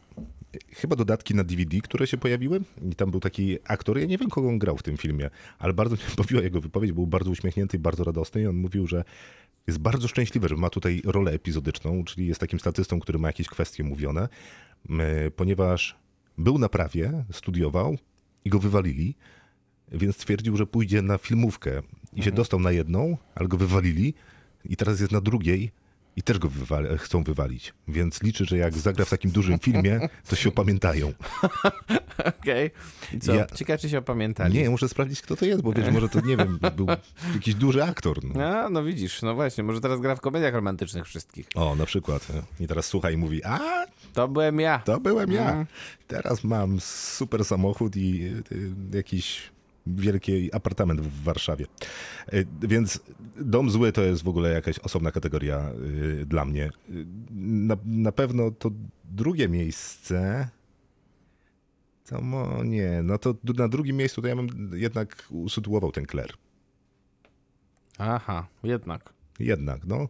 chyba dodatki na DVD, które się pojawiły i tam był taki aktor, ja nie wiem kogo on grał w tym filmie, ale bardzo mnie bawiła jego wypowiedź, był bardzo uśmiechnięty i bardzo radosny i on mówił, że jest bardzo szczęśliwy, że ma tutaj rolę epizodyczną, czyli jest takim statystą, który ma jakieś kwestie mówione, ponieważ był na prawie, studiował i go wywalili, więc stwierdził, że pójdzie na filmówkę. I się dostał na jedną, ale go wywalili i teraz jest na drugiej i też go chcą wywalić. Więc liczy, że jak zagra w takim dużym filmie, to się opamiętają. Okej. Co? Ja- Ciekawe, czy się opamiętali. Nie, muszę sprawdzić, kto to jest, bo wiesz, może to, nie wiem, był jakiś duży aktor. No. A, no widzisz, no właśnie, może teraz gra w komediach romantycznych wszystkich. O, na przykład. I teraz słucha i mówi, a To byłem ja. to byłem ja. Teraz mam super samochód i y, jakiś wielki apartament w Warszawie. Y, Więc dom zły to jest w ogóle jakaś osobna kategoria y, dla mnie. Y, Na, na pewno to drugie miejsce. To mo, nie, no to na drugim miejscu to ja bym jednak usytuował ten Kler. Aha, jednak. Jednak, no.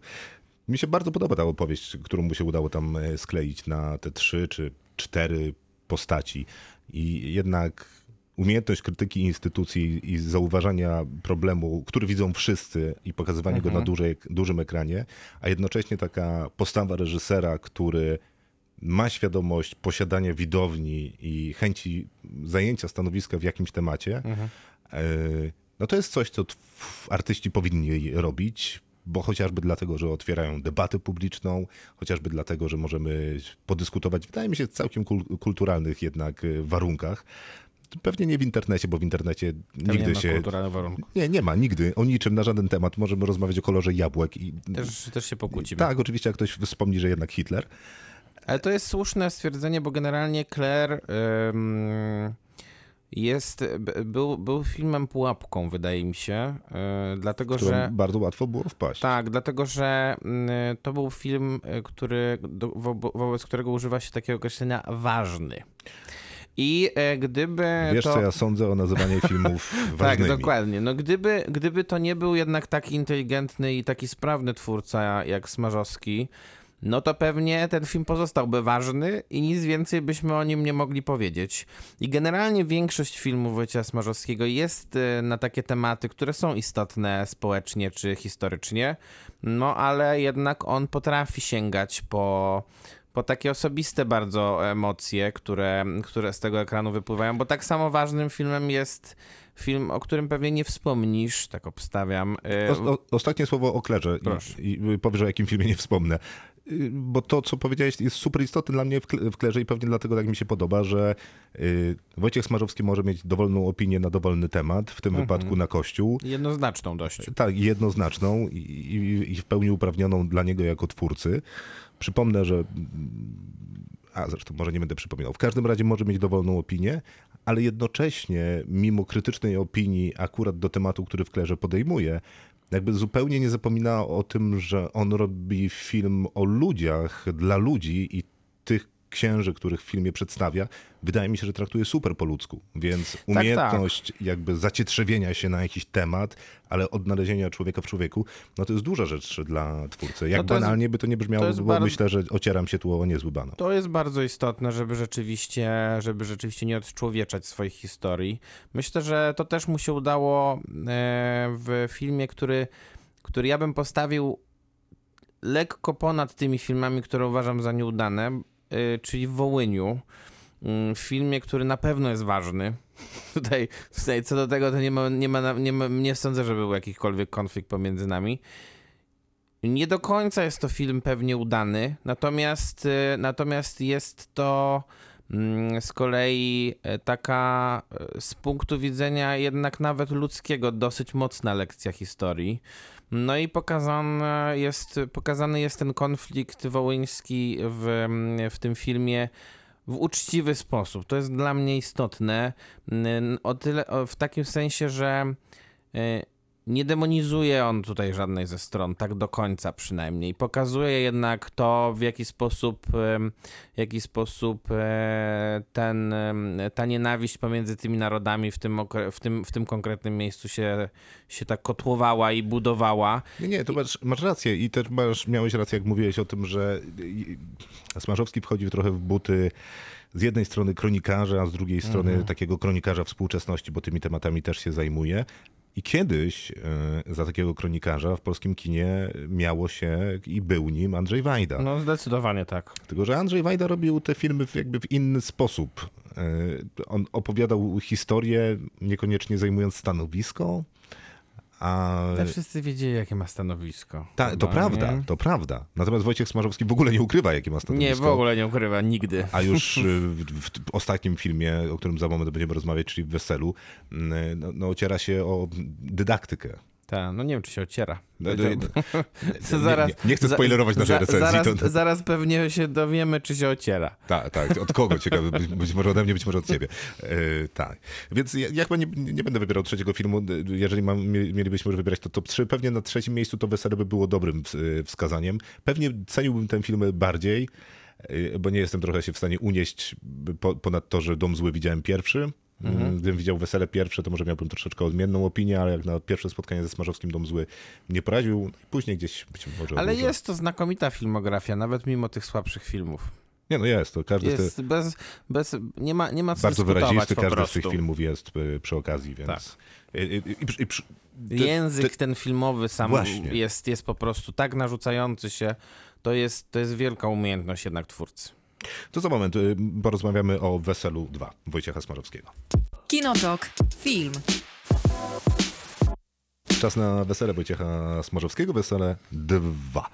Mi się bardzo podoba ta opowieść, którą mu się udało tam e, skleić na te trzy czy cztery postaci. I jednak umiejętność krytyki instytucji i zauważania problemu, który widzą wszyscy i pokazywanie go na dużej, dużym ekranie, a jednocześnie taka postawa reżysera, który ma świadomość posiadania widowni i chęci zajęcia stanowiska w jakimś temacie, e, no to jest coś, co artyści powinni robić, bo chociażby dlatego, że otwierają debatę publiczną, chociażby dlatego, że możemy podyskutować, wydaje mi się, w całkiem kul- kulturalnych jednak e, warunkach. Pewnie nie w internecie, bo w internecie Tam nigdy nie ma się... kulturalnego warunku. Nie, nie ma, nigdy. O niczym, na żaden temat. Możemy rozmawiać o kolorze jabłek i... Też, też się pokłócimy. Tak, oczywiście, jak ktoś wspomni, że jednak Hitler. Ale to jest słuszne stwierdzenie, bo generalnie Claire ym, jest, był, był filmem pułapką, wydaje mi się, y, dlatego którą że... bardzo łatwo było wpaść. Tak, dlatego że to był film, y, który, wo, wobec którego używa się takiego określenia ważny. I e, gdyby Wiesz, to... co ja sądzę o nazywaniu filmów Tak, ważnymi. dokładnie. No gdyby, gdyby to nie był jednak taki inteligentny i taki sprawny twórca jak Smarzowski, no to pewnie ten film pozostałby ważny i nic więcej byśmy o nim nie mogli powiedzieć. I generalnie większość filmów Wojciecha Smarzowskiego jest y, na takie tematy, które są istotne społecznie czy historycznie, no ale jednak on potrafi sięgać po po takie osobiste bardzo emocje, które, które z tego ekranu wypływają, bo tak samo ważnym filmem jest film, o którym pewnie nie wspomnisz, tak obstawiam. y, O, o, ostatnie słowo o Klerze i, i powiesz, o jakim filmie nie wspomnę. Y, Bo to, co powiedziałeś, jest super istotne dla mnie w, Kle- w Klerze i pewnie dlatego tak mi się podoba, że y, Wojciech Smarzowski może mieć dowolną opinię na dowolny temat, w tym Mhm. wypadku na Kościół. Jednoznaczną dość. Tak, jednoznaczną i, i, i w pełni uprawnioną dla niego jako twórcy. Przypomnę, że. A zresztą może nie będę przypominał. W każdym razie może mieć dowolną opinię, ale jednocześnie, mimo krytycznej opinii akurat do tematu, który w Klerze podejmuje, jakby zupełnie nie zapomina o tym, że on robi film o ludziach, dla ludzi i księży, których w filmie przedstawia, wydaje mi się, że traktuje super po ludzku. Więc tak. umiejętność jakby zacietrzewienia się na jakiś temat, ale odnalezienia człowieka w człowieku, no to jest duża rzecz dla twórcy. Jak No to jest- banalnie by to nie brzmiało, to bo bardzo- myślę, że ocieram się tu o niezły banał. To jest bardzo istotne, żeby rzeczywiście, żeby rzeczywiście nie odczłowieczać swoich historii. Myślę, że to też mu się udało e, w filmie, który, który ja bym postawił lekko ponad tymi filmami, które uważam za nieudane, czyli w Wołyniu. Mm, W filmie, który na pewno jest ważny. Tutaj, tutaj co do tego, to nie, ma, nie, ma, nie, ma, nie sądzę, że był jakikolwiek konflikt pomiędzy nami. Nie do końca jest to film pewnie udany, natomiast, y, natomiast jest to mm, z kolei e, taka z punktu widzenia jednak nawet ludzkiego dosyć mocna lekcja historii. No i pokazane jest, pokazany jest ten konflikt wołyński w, w tym filmie w uczciwy sposób. To jest dla mnie istotne. O tyle, o- w takim sensie, że e, nie demonizuje on tutaj żadnej ze stron, tak do końca przynajmniej. Pokazuje jednak to, w jaki sposób, w jaki sposób e, ten, ta nienawiść pomiędzy tymi narodami w tym, w tym, w tym konkretnym miejscu się, się tak kotłowała i budowała. Nie, nie, to masz, masz rację i też masz, miałeś rację, jak mówiłeś o tym, że Smarzowski wchodzi trochę w buty z jednej strony kronikarza, a z drugiej strony Mhm. takiego kronikarza współczesności, bo tymi tematami też się zajmuje. I kiedyś e, za takiego kronikarza w polskim kinie miało się i był nim Andrzej Wajda. No zdecydowanie tak. Tylko, że Andrzej Wajda robił te filmy jakby w inny sposób. E, On opowiadał historię, niekoniecznie zajmując stanowisko, a... Ale wszyscy wiedzieli, jakie ma stanowisko. Ta, to prawda, nie? to prawda. Natomiast Wojciech Smarzowski w ogóle nie ukrywa, jakie ma stanowisko. Nie, w ogóle nie ukrywa, nigdy. A już y, w, w ostatnim filmie, o którym za moment będziemy rozmawiać, czyli w Weselu, mm, no, no ociera się o dydaktykę. Tak, no nie wiem, czy się ociera. No, To- no, to nie, zaraz- nie, nie chcę za- spoilerować naszej za- recenzji. Zaraz, to, zaraz pewnie się dowiemy, czy się ociera. tak, tak, od kogo ciekawe, być, być może ode mnie, być może od ciebie. Tak, więc ja, ja chyba nie, nie będę wybierał trzeciego filmu, jeżeli mam, mie- mielibyśmy wybierać to top 3, pewnie na trzecim miejscu to Wesele by było dobrym ws- wskazaniem. Pewnie ceniłbym ten film bardziej, e, bo nie jestem trochę się w stanie unieść po, ponad to, że Dom Zły widziałem pierwszy. Mhm. Gdybym widział Wesele pierwsze, to może miałbym troszeczkę odmienną opinię, ale jak na pierwsze spotkanie ze Smarzowskim Dom Zły nie poraził, i później gdzieś być może Ale odłożył. jest to znakomita filmografia, nawet mimo tych słabszych filmów. Nie, no jest, to każdy z tych... Jest bez, bez, nie ma, nie ma co bardzo wyrazisty, każdy z prostu. tych filmów jest y, przy okazji, więc... Tak. I, i, i, i, przy- Język ty- ten filmowy sam Właśnie. jest, jest po prostu tak narzucający się. To jest, to jest wielka umiejętność jednak twórcy. To za moment y, porozmawiamy o Weselu 2 Wojciecha Smarzowskiego. Kinotok. Film. Czas na wesele Wojciecha Smarzowskiego, wesele 2.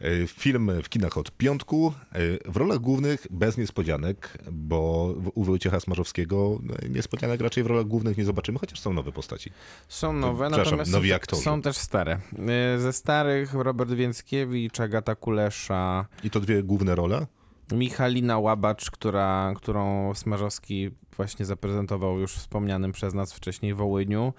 E, Film w kinach od piątku. E, W rolach głównych bez niespodzianek, bo u Wojciecha Smarzowskiego no, niespodzianek raczej w rolach głównych nie zobaczymy, chociaż są nowe postaci. Są nowe, natomiast nowi są, aktorzy. są też stare. Y, Ze starych Robert Więckiewicz, Agata Kulesza, I to dwie główne role. Michalina Łabacz, która, którą Smarzowski właśnie zaprezentował już wspomnianym przez nas wcześniej Wołyniu.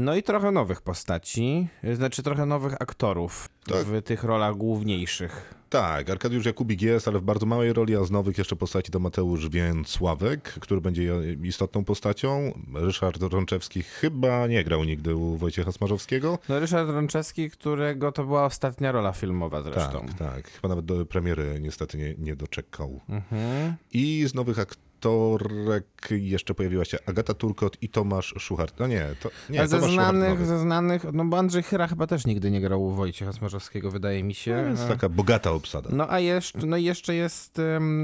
No i trochę nowych postaci, y, znaczy trochę nowych aktorów Tak. w tych rolach główniejszych. Tak, Arkadiusz Jakubik jest, ale w bardzo małej roli, a z nowych jeszcze postaci to Mateusz Więcławek, który będzie istotną postacią. Ryszard Rączewski chyba nie grał nigdy u Wojciecha Smarzowskiego. No Ryszard Rączewski, którego to była ostatnia rola filmowa zresztą. Tak, tak. Chyba nawet do premiery niestety nie, nie doczekał. Mhm. I z nowych aktorek jeszcze pojawiła się Agata Turkot i Tomasz Szuchart. No nie, to nie, Ale ze Tomasz znanych, ze znanych, no bo Andrzej Chyra chyba też nigdy nie grał u Wojciecha Smarzowskiego, wydaje mi się. No, więc taka bogata obsada. No a jeszcze, no i jeszcze jest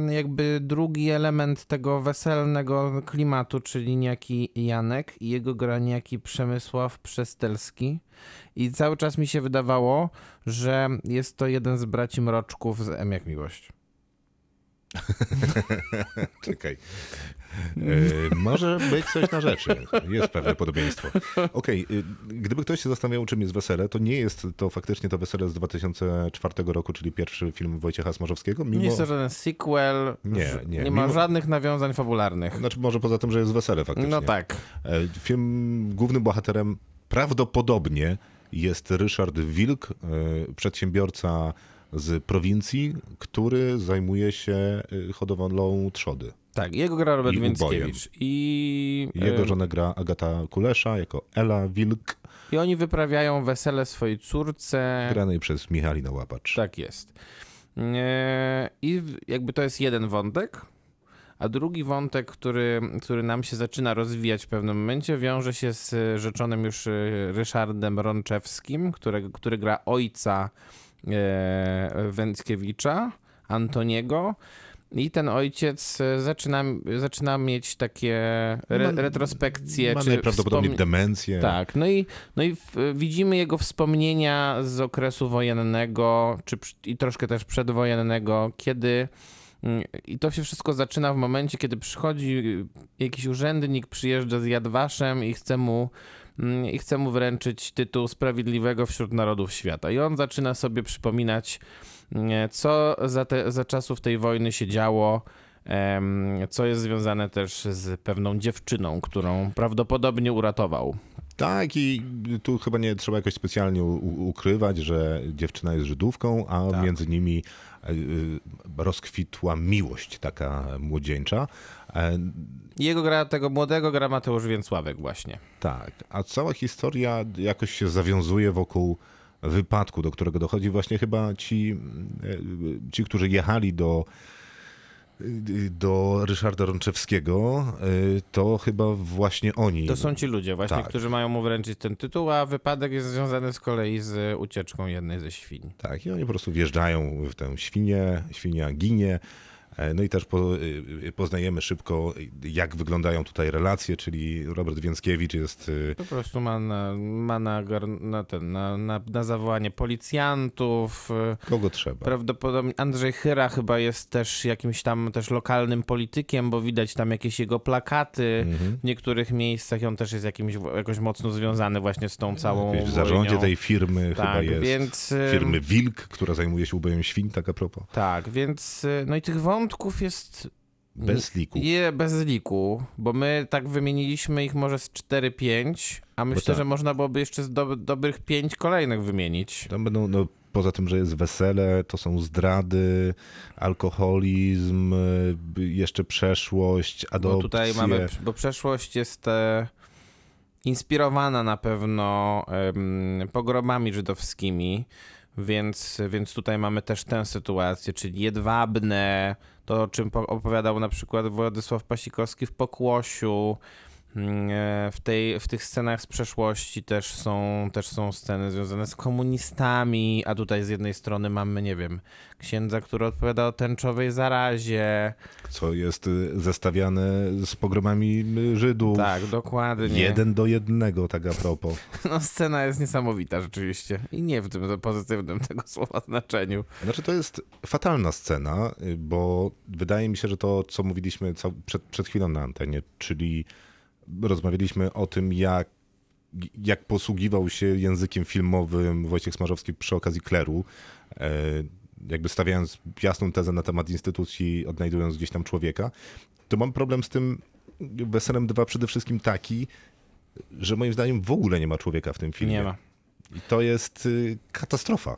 jakby drugi element tego weselnego klimatu, czyli niejaki Janek i jego gra niejaki Przemysław Przestelski. I cały czas mi się wydawało, że jest to jeden z braci Mroczków z M jak Miłość. Czekaj. E, może być coś na rzeczy. Jest pewne podobieństwo. Okej, y, gdyby ktoś się zastanawiał, czym jest wesele, to nie jest to faktycznie to wesele z 2004 roku, czyli pierwszy film Wojciecha Smarzowskiego. Mimo... Nie jest to żaden sequel, Nie, nie, nie ma mimo- żadnych nawiązań fabularnych. Znaczy, może poza tym, że jest wesele faktycznie. No tak. E, Film głównym bohaterem prawdopodobnie jest Ryszard Wilk, e, przedsiębiorca z prowincji, który zajmuje się e, hodowlą trzody. Tak, jego gra Robert I Więckiewicz. I, Jego em, żonę gra Agata Kulesza jako Ela Wilk, I oni wyprawiają wesele swojej córce. granej przez Michalina Łapacz. Tak jest. E, I jakby to jest jeden wątek, a drugi wątek, który, który nam się zaczyna rozwijać w pewnym momencie, wiąże się z rzeczonym już Ryszardem Rączewskim, którego, który gra ojca Węckiewicza, Antoniego. I ten ojciec e, zaczyna, zaczyna mieć takie re, Ma- retrospekcje. Ma czy najprawdopodobniej wspom- demencję. tak, no i, no i w, widzimy jego wspomnienia z okresu wojennego, czy i troszkę też przedwojennego, kiedy mm, i to się wszystko zaczyna w momencie, kiedy przychodzi jakiś urzędnik, przyjeżdża z Jadwaszem i chce mu i chce mu wręczyć tytuł Sprawiedliwego wśród Narodów Świata. I on zaczyna sobie przypominać, mm, co za, te, za czasów tej wojny się działo, co jest związane też z pewną dziewczyną, którą prawdopodobnie uratował. Tak, i tu chyba nie trzeba jakoś specjalnie ukrywać, że dziewczyna jest Żydówką, a Tak. między nimi e, y, rozkwitła miłość taka młodzieńcza. E, Jego gra, tego młodego gra Mateusz Więcławek właśnie. Tak, a cała historia jakoś się zawiązuje wokół wypadku, do którego dochodzi właśnie chyba ci, e, ci którzy jechali do, do Ryszarda Rączewskiego, e, to chyba właśnie oni. To są ci ludzie właśnie, Tak. którzy mają mu wręczyć ten tytuł, a wypadek jest związany z kolei z ucieczką jednej ze świń. Tak, i oni po prostu wjeżdżają w tę świnię, świnia ginie. E, No i też po, y, poznajemy szybko, jak wyglądają tutaj relacje, czyli Robert Więckiewicz jest y, Po prostu ma na, ma na, na, ten, na, na, na zawołanie policjantów. y, kogo trzeba. Prawdopodobnie Andrzej Chyra chyba jest też jakimś tam też lokalnym politykiem, bo widać tam jakieś jego plakaty Mhm. w niektórych miejscach on też jest jakimś, jakoś mocno związany właśnie z tą całą W zarządzie wojną. tej firmy chyba Tak, jest. więc... Firmy Wilk, która zajmuje się ubojem świń, tak a propos. Tak, więc no i tych wątków jest Bez liku. Je bez liku, bo my tak wymieniliśmy ich może z 4-5, a myślę, tak. że można byłoby jeszcze z dob- dobrych 5 kolejnych wymienić. Tam będą, no, poza tym, że jest wesele, to są zdrady, alkoholizm, y, jeszcze przeszłość, adopcje. Bo tutaj mamy, bo przeszłość jest e, inspirowana na pewno em, pogromami żydowskimi, więc, więc tutaj mamy też tę sytuację, czyli jedwabne, to o czym po- opowiadał na przykład Władysław Pasikowski w Pokłosiu, W, tej, w tych scenach z przeszłości też są, też są sceny związane z komunistami, a tutaj z jednej strony mamy, nie wiem, księdza, który odpowiada o tęczowej zarazie. Co jest y, zestawiane z pogromami y, Żydów. Tak, dokładnie. Jeden do jednego, tak a propos. No, scena jest niesamowita rzeczywiście. I nie w tym pozytywnym tego słowa znaczeniu. Znaczy to jest fatalna scena, y, bo wydaje mi się, że to, co mówiliśmy przed, przed chwilą na antenie, czyli rozmawialiśmy o tym, jak, jak posługiwał się językiem filmowym Wojciech Smarzowski przy okazji Kleru, e, jakby stawiając jasną tezę na temat instytucji, odnajdując gdzieś tam człowieka, to mam problem z tym Weselem 2 przede wszystkim taki, że moim zdaniem w ogóle nie ma człowieka w tym filmie. Nie ma. I to jest y, katastrofa.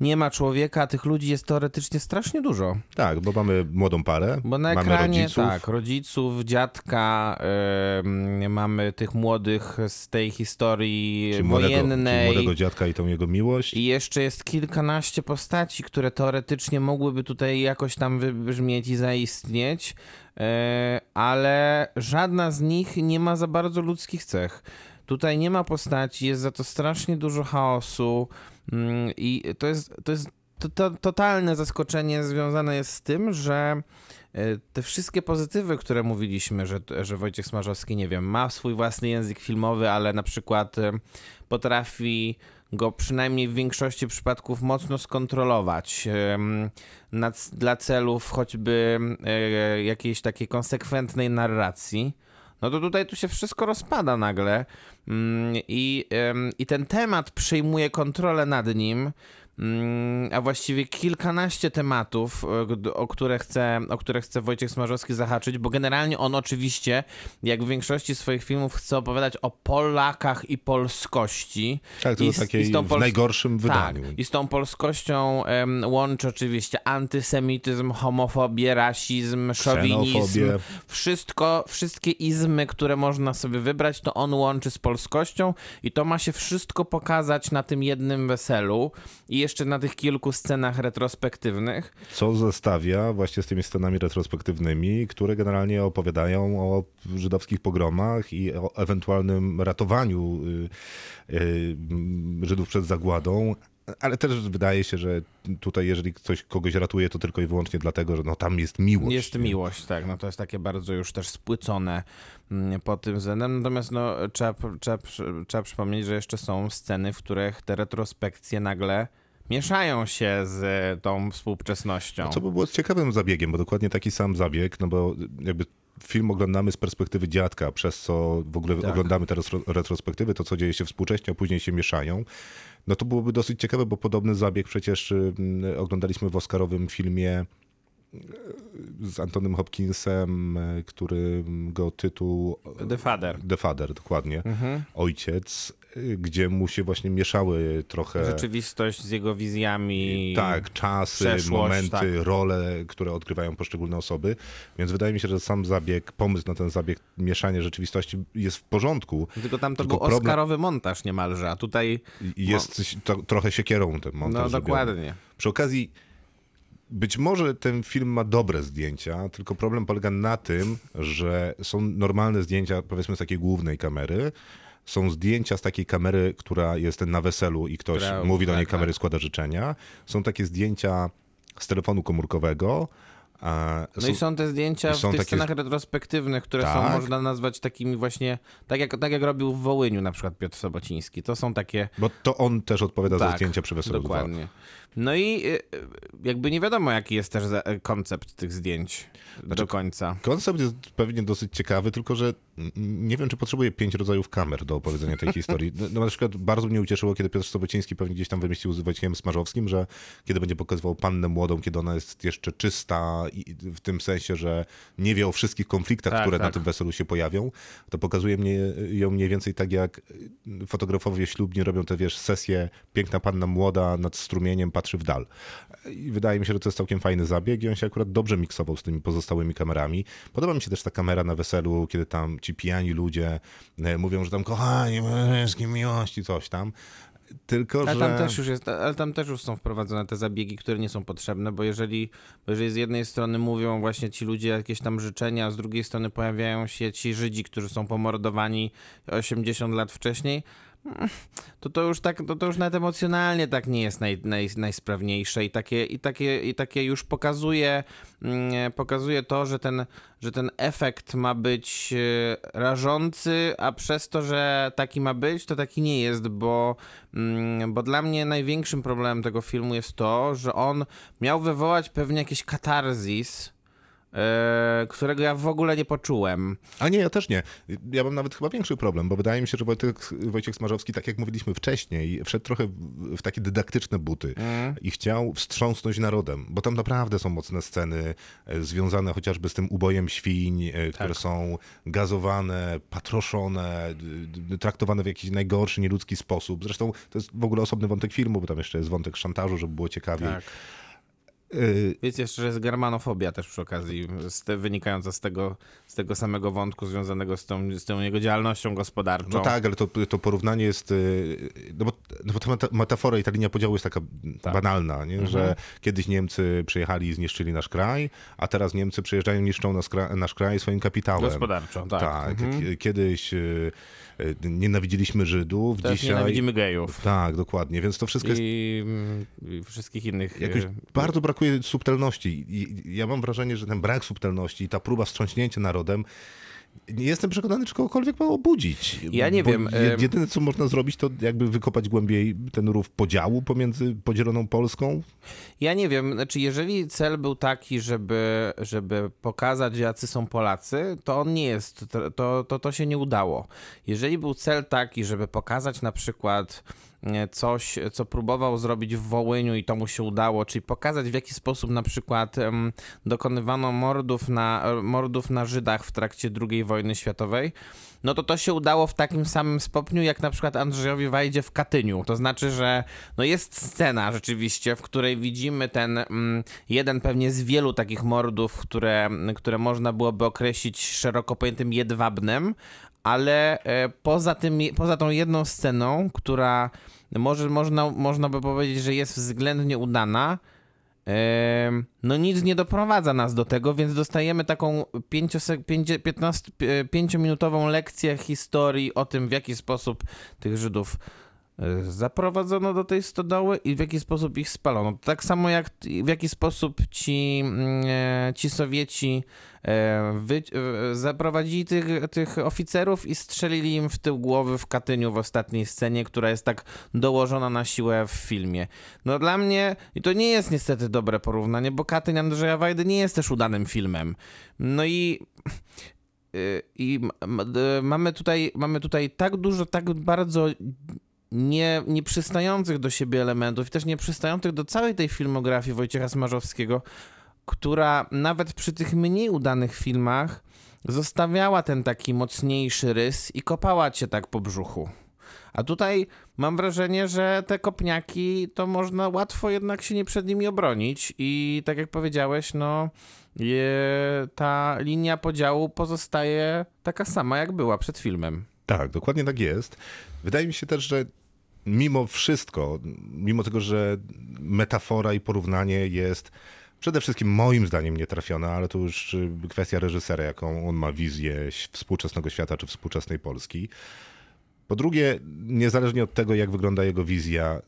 Nie ma człowieka, a tych ludzi jest teoretycznie strasznie dużo. Tak, bo mamy młodą parę, Bo na mamy ekranie, rodziców, tak, rodziców, dziadka, em, mamy tych młodych z tej historii Czyli młodego, czyli wojennej. młodego dziadka i tą jego miłość. I jeszcze jest kilkanaście postaci, które teoretycznie mogłyby tutaj jakoś tam wybrzmieć i zaistnieć, e, ale żadna z nich nie ma za bardzo ludzkich cech. Tutaj nie ma postaci, jest za to strasznie dużo chaosu mm, i to jest, to jest to, to, totalne zaskoczenie związane jest z tym, że e, te wszystkie pozytywy, które mówiliśmy, że, że Wojciech Smarzowski, nie wiem, ma swój własny język filmowy, ale na przykład e, potrafi go przynajmniej w większości przypadków mocno skontrolować na, dla celów choćby e, jakiejś takiej konsekwentnej narracji. No to tutaj tu się wszystko rozpada nagle. Mm, i, i ten temat przejmuje kontrolę nad nim, a właściwie kilkanaście tematów, e, o które, chce, o które chce Wojciech Smarzowski zahaczyć, bo generalnie on oczywiście, jak w większości swoich filmów, chce opowiadać o Polakach i polskości. tak, to i takiej i tą w Pols- najgorszym wydaniu. tak, i z tą polskością em, łączy oczywiście antysemityzm, homofobię, rasizm, szowinizm. Wszystko, wszystkie izmy, które można sobie wybrać, to on łączy z polskością i to ma się wszystko pokazać na tym jednym weselu i jeszcze na tych kilku scenach retrospektywnych. Co zestawia właśnie z tymi scenami retrospektywnymi, które generalnie opowiadają o żydowskich pogromach i o ewentualnym ratowaniu y, y, Żydów przed zagładą. Ale też wydaje się, że tutaj, jeżeli ktoś kogoś ratuje, to tylko i wyłącznie dlatego, że no, tam jest miłość. Jest miłość, tak, no to jest takie bardzo już też spłycone mm, pod tym względem. Natomiast no, trzeba, trzeba, trzeba przypomnieć, że jeszcze są sceny, w których te retrospekcje nagle mieszają się z tą współczesnością. Co by było ciekawym zabiegiem, bo dokładnie taki sam zabieg, no bo jakby film oglądamy z perspektywy dziadka, przez co w ogóle Tak. oglądamy te retro- retrospektywy, to co dzieje się współcześnie, a później się mieszają. No to byłoby dosyć ciekawe, bo podobny zabieg przecież ym, oglądaliśmy w Oscarowym filmie y, z Antonym Hopkinsem, y, który go tytuł The Father. The Father, dokładnie, Mhm. ojciec, gdzie mu się właśnie mieszały trochę Rzeczywistość z jego wizjami. tak, czasy, momenty, tak. role, które odgrywają poszczególne osoby. Więc wydaje mi się, że sam zabieg, pomysł na ten zabieg mieszania rzeczywistości jest w porządku. Tylko tam to Tylko był problem- Oscarowy montaż niemalże, a tutaj. Jest to, trochę siekierą ten montaż No dokładnie. Przy okazji, być może ten film ma dobre zdjęcia, tylko problem polega na tym, że są normalne zdjęcia, powiedzmy z takiej głównej kamery, są zdjęcia z takiej kamery, która jest na weselu i ktoś Która- mówi do niej tak, kamery, tak. składa życzenia. Są takie zdjęcia z telefonu komórkowego. No i są te zdjęcia i w są tych takie- scenach retrospektywnych, które są, Tak. można nazwać takimi właśnie, tak jak, tak jak robił w Wołyniu na przykład Piotr Sobociński. To są takie Bo to on też odpowiada za Tak, zdjęcia przy weselu 2. Dokładnie. No i y, y, jakby nie wiadomo, jaki jest też za- koncept tych zdjęć Znaczy, do końca. Koncept jest pewnie dosyć ciekawy, tylko że nie wiem, czy potrzebuje pięć rodzajów kamer do opowiedzenia tej historii. No, No, na przykład bardzo mnie ucieszyło, kiedy Piotr Sobociński pewnie gdzieś tam wymyślił z Wojciechem Smarzowskim, że kiedy będzie pokazywał pannę młodą, kiedy ona jest jeszcze czysta i w tym sensie, że nie wie o wszystkich konfliktach, Tak, które na tak. tym weselu się pojawią, to pokazuje mnie ją mniej więcej tak, jak fotografowie ślubni robią te, wiesz, sesje piękna panna młoda nad strumieniem patrzy w dal. I wydaje mi się, że to jest całkiem fajny zabieg i on się akurat dobrze miksował z tymi pozostałymi kamerami. Podoba mi się też ta kamera na weselu, kiedy tam ci pijani ludzie e, mówią, że tam kochani, męskie miłości, coś tam. Tylko, Ale że... tam, też już jest, ale tam też już są wprowadzone te zabiegi, które nie są potrzebne, bo jeżeli, bo jeżeli z jednej strony mówią właśnie ci ludzie jakieś tam życzenia, a z drugiej strony pojawiają się ci Żydzi, którzy są pomordowani 80 lat wcześniej, to to już tak, to, to już nawet emocjonalnie tak nie jest naj, naj, najsprawniejsze i takie, i takie, i takie już pokazuje, mm, pokazuje to, że ten, że ten efekt ma być e, rażący, a przez to, że taki ma być, to taki nie jest, bo, mm, bo dla mnie największym problemem tego filmu jest to, że on miał wywołać pewnie jakiś katarzis, którego ja w ogóle nie poczułem. A nie, ja też nie. Ja mam nawet chyba większy problem, bo wydaje mi się, że Wojtek, Wojciech Smarzowski, tak jak mówiliśmy wcześniej, wszedł trochę w, takie dydaktyczne buty i chciał wstrząsnąć narodem, bo tam naprawdę są mocne sceny e, związane chociażby z tym ubojem świń, e, które są gazowane, patroszone, traktowane w jakiś najgorszy, nieludzki sposób. Zresztą to jest w ogóle osobny wątek filmu, bo tam jeszcze jest wątek szantażu, żeby było ciekawiej. Tak. Y, Więc jeszcze, że jest germanofobia też przy okazji, z te, wynikająca z tego, z tego samego wątku związanego z tą, z tą jego działalnością gospodarczą. No tak, ale to, to porównanie jest. y, No bo, no bo ta meta- metafora i ta linia podziału jest taka Tak. banalna, nie? że kiedyś Niemcy przyjechali i zniszczyli nasz kraj, a teraz Niemcy przyjeżdżają i niszczą nas, kra- nasz kraj swoim kapitałem. Gospodarczą, tak. Tak, Mhm. Kiedyś y, y, nienawidziliśmy Żydów, Też dzisiaj. nienawidzimy gejów. Tak, dokładnie, więc to wszystko jest. I, mm, I wszystkich innych. Jakoś e, bardzo brakuje subtelności. I ja mam wrażenie, że ten brak subtelności i ta próba wstrząśnięcia narodem. Nie jestem przekonany, czy kogokolwiek ma obudzić. Ja nie wiem, je- em- Jedyne, co można zrobić, to jakby wykopać głębiej ten rów podziału pomiędzy podzieloną Polską. Ja nie wiem, znaczy jeżeli cel był taki, żeby, żeby pokazać, jacy są Polacy, to on nie jest, to, to, to, to się nie udało. Jeżeli był cel taki, żeby pokazać na przykład coś, co próbował zrobić w Wołyniu i to mu się udało, czyli pokazać w jaki sposób na przykład dokonywano mordów na, mordów na Żydach w trakcie II wojny światowej, no to to się udało w takim samym stopniu, jak na przykład Andrzejowi Wajdzie w Katyniu. To znaczy, że no jest scena rzeczywiście, w której widzimy ten mm, jeden pewnie z wielu takich mordów, które, które można byłoby określić szeroko pojętym jedwabnem, ale e, poza, tym, poza tą jedną sceną, która może można, można by powiedzieć, że jest względnie udana, Em, No nic nie doprowadza nas do tego, więc dostajemy taką 5-minutową lekcję historii o tym, w jaki sposób tych Żydów e, zaprowadzono do tej stodoły i w jaki sposób ich spalono. Tak samo jak w jaki sposób ci, mm, e, ci Sowieci e, wy, e, zaprowadzili tych, tych oficerów i strzelili im w tył głowy w Katyniu w ostatniej scenie, która jest tak dołożona na siłę w filmie. No dla mnie, i to nie jest niestety dobre porównanie, bo Katyń Andrzeja Wajdy nie jest też udanym filmem. No i i mamy tutaj, mamy tutaj tak dużo, tak bardzo nie, nieprzystających do siebie elementów i też nieprzystających do całej tej filmografii Wojciecha Smarzowskiego, która nawet przy tych mniej udanych filmach zostawiała ten taki mocniejszy rys i kopała cię tak po brzuchu. A tutaj mam wrażenie, że te kopniaki to można łatwo jednak się nie przed nimi obronić i tak jak powiedziałeś, no je, ta linia podziału pozostaje taka sama jak była przed filmem. Tak, dokładnie tak jest. Wydaje mi się też, że mimo wszystko, mimo tego, że metafora i porównanie jest przede wszystkim moim zdaniem nietrafiona, ale to już y, kwestia reżysera, jaką on ma wizję współczesnego świata czy współczesnej Polski. Po drugie, niezależnie od tego, jak wygląda jego wizja,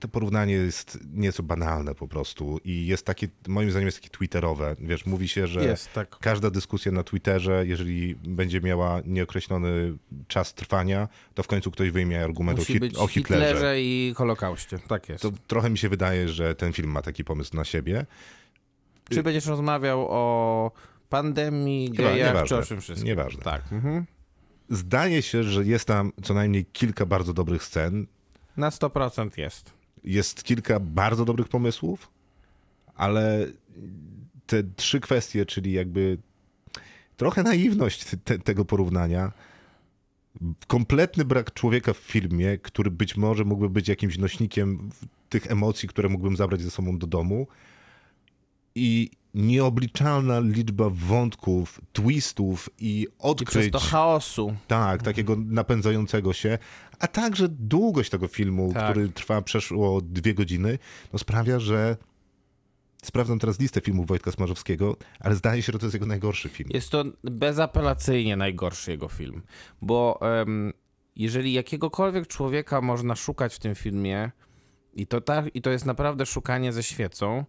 to porównanie jest nieco banalne po prostu i jest takie, moim zdaniem jest takie twitterowe. Wiesz, mówi się, że Jest, tak. każda dyskusja na Twitterze, jeżeli będzie miała nieokreślony czas trwania, to w końcu ktoś wyjmie argument o, Musi hit, być o Hitlerze. Hitlerze i Holokauście. Tak jest. To trochę mi się wydaje, że ten film ma taki pomysł na siebie. Czy będziesz rozmawiał o pandemii, Chyba, gejach, czy nieważne. o czym wszystkim? Nieważne. Tak. Mhm. Zdaje się, że jest tam co najmniej kilka bardzo dobrych scen, Na 100% jest. Jest kilka bardzo dobrych pomysłów, ale te trzy kwestie, czyli jakby trochę naiwność te, tego porównania, kompletny brak człowieka w filmie, który być może mógłby być jakimś nośnikiem tych emocji, które mógłbym zabrać ze sobą do domu i nieobliczalna liczba wątków, twistów i I przez odkryć. to chaosu. Tak, takiego napędzającego się, a także długość tego filmu, Tak. który trwa przeszło dwie godziny, no sprawia, że sprawdzam teraz listę filmów Wojtka Smarzowskiego, ale zdaje się, że to jest jego najgorszy film. Jest to bezapelacyjnie najgorszy jego film, bo em, jeżeli jakiegokolwiek człowieka można szukać w tym filmie, i to, tak, i to jest naprawdę szukanie ze świecą,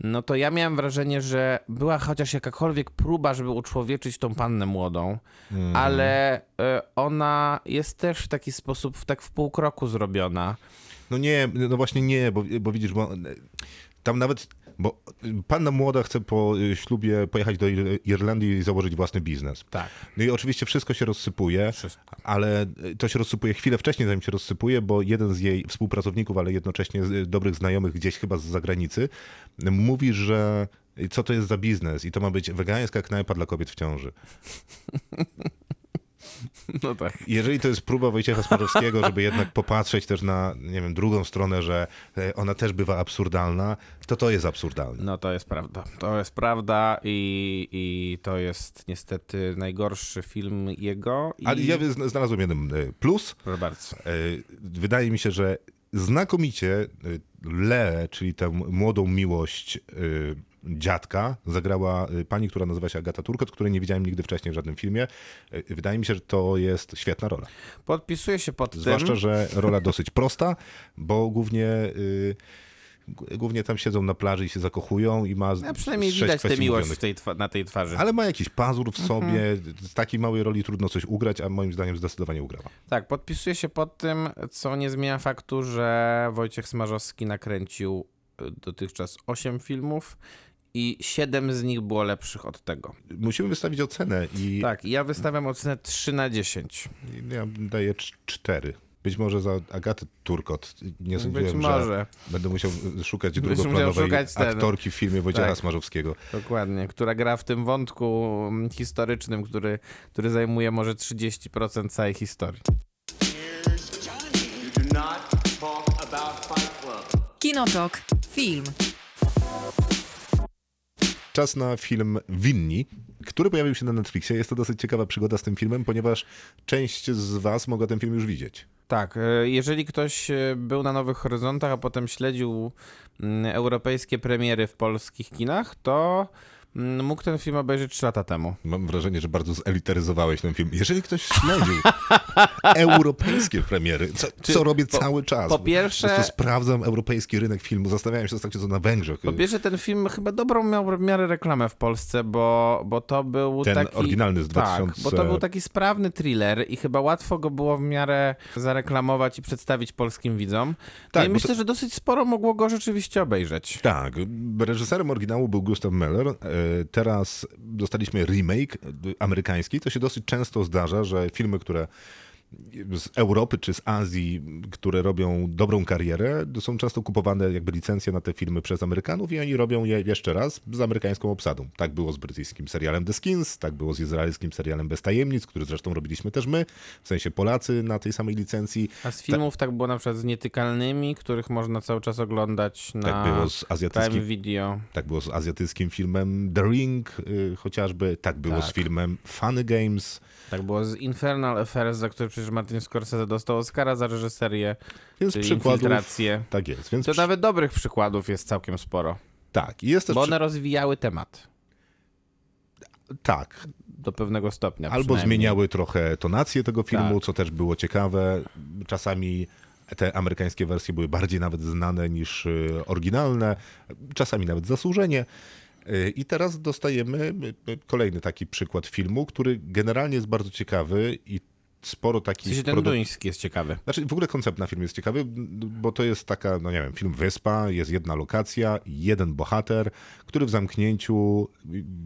no to ja miałem wrażenie, że była chociaż jakakolwiek próba, żeby uczłowieczyć tą pannę młodą, ale e, ona jest też w taki sposób, w tak w pół kroku zrobiona. No nie, no właśnie nie, bo, bo widzisz, bo e, tam nawet, bo panna młoda chce po y, ślubie pojechać do Ir- Irlandii i założyć własny biznes. Tak. No i oczywiście wszystko się rozsypuje, Wszystko. ale y, to się rozsypuje chwilę wcześniej, zanim się rozsypuje, bo jeden z jej współpracowników, ale jednocześnie y, dobrych znajomych gdzieś chyba z zagranicy, mówi, że co to jest za biznes i to ma być wegańska knajpa dla kobiet w ciąży. No tak. Jeżeli to jest próba Wojciecha Smarowskiego, żeby jednak popatrzeć też na, nie wiem, drugą stronę, że e, ona też bywa absurdalna, to to jest absurdalne. No to jest prawda. To jest prawda i, i to jest niestety najgorszy film jego. I... Ale ja zna- znalazłem jeden e, plus. Proszę bardzo. E, Wydaje mi się, że znakomicie Le, czyli tę młodą miłość dziadka, zagrała e, pani, która nazywa się Agata Turkot, której nie widziałem nigdy wcześniej w żadnym filmie. E, Wydaje mi się, że to jest świetna rola. Podpisuję się pod Zwłaszcza, tym. że rola dosyć prosta, bo głównie, y, głównie tam siedzą na plaży i się zakochują i ma A przynajmniej sześć widać tę miłość tej na tej twarzy. Ale ma jakiś pazur w sobie, Mhm. z takiej małej roli trudno coś ugrać, a moim zdaniem zdecydowanie ugrała. Tak, podpisuję się pod tym, co nie zmienia faktu, że Wojciech Smarzowski nakręcił y, dotychczas 8 filmów i 7 z nich było lepszych od tego. Musimy wystawić ocenę i Tak, i ja wystawiam ocenę 3 na 10. ja daję cz- cztery. Być może za Agatę Turkot. Nie Być sądziłem, że może, będę musiał szukać drugoplanowej szukać ten- aktorki w filmie Wojciecha Tak. Smarzowskiego. dokładnie, która gra w tym wątku historycznym, który, który zajmuje może 30% całej historii. Kinotok. Film. Czas na film Winni, który pojawił się na Netflixie. Jest to dosyć ciekawa przygoda z tym filmem, ponieważ część z was mogła ten film już widzieć. Tak, e, jeżeli ktoś e, był na Nowych Horyzontach, a potem śledził mm, europejskie premiery w polskich kinach, to mógł ten film obejrzeć 3 lata temu. Mam wrażenie, że bardzo zelitaryzowałeś ten film. Jeżeli ktoś śledził europejskie premiery, co, co robię po- cały czas. po pierwsze- sprawdzam europejski rynek filmu. Zastanawiałem się ostatnio co na Węgrzech. Po pierwsze, ten film chyba dobrą miał w miarę reklamę w Polsce, bo, bo to był Ten taki... oryginalny z Tak, 2000 bo to był taki sprawny thriller i chyba łatwo go było w miarę zareklamować i przedstawić polskim widzom. Tak, Tak, I bo myślę, to- że dosyć sporo mogło go rzeczywiście obejrzeć. Tak, reżyserem oryginału był Gustav Meller. Teraz dostaliśmy remake amerykański. To się dosyć często zdarza, że filmy, które z Europy czy z Azji, które robią dobrą karierę, są często kupowane jakby licencje na te filmy przez Amerykanów i oni robią je jeszcze raz z amerykańską obsadą. Tak było z brytyjskim serialem The Skins, tak było z izraelskim serialem Bez Tajemnic, który zresztą robiliśmy też my, w sensie Polacy na tej samej licencji. A z filmów tak było na przykład z Nietykalnymi, których można cały czas oglądać na Tak było z azjatyckim Prime Video. Tak było z azjatyckim filmem The Ring y, chociażby, tak było z Tak. filmem Funny Games, Tak było z Infernal Affairs, za który przecież Martin Scorsese dostał Oscara za reżyserię, więc czyli przykładów... infiltrację. Tak jest, więc To przy... nawet dobrych przykładów jest całkiem sporo, tak. I jest też bo przy... one rozwijały temat tak, do pewnego stopnia albo zmieniały trochę tonację tego filmu, Tak. co też było ciekawe. Czasami te amerykańskie wersje były bardziej nawet znane niż y, oryginalne, czasami nawet zasłużenie. I teraz dostajemy kolejny taki przykład filmu, który generalnie jest bardzo ciekawy i sporo W takich sensie ten produk- duński jest ciekawy. Znaczy w ogóle koncept na film jest ciekawy, bo to jest taka, no nie wiem, film Wyspa, jest jedna lokacja, jeden bohater, który w zamknięciu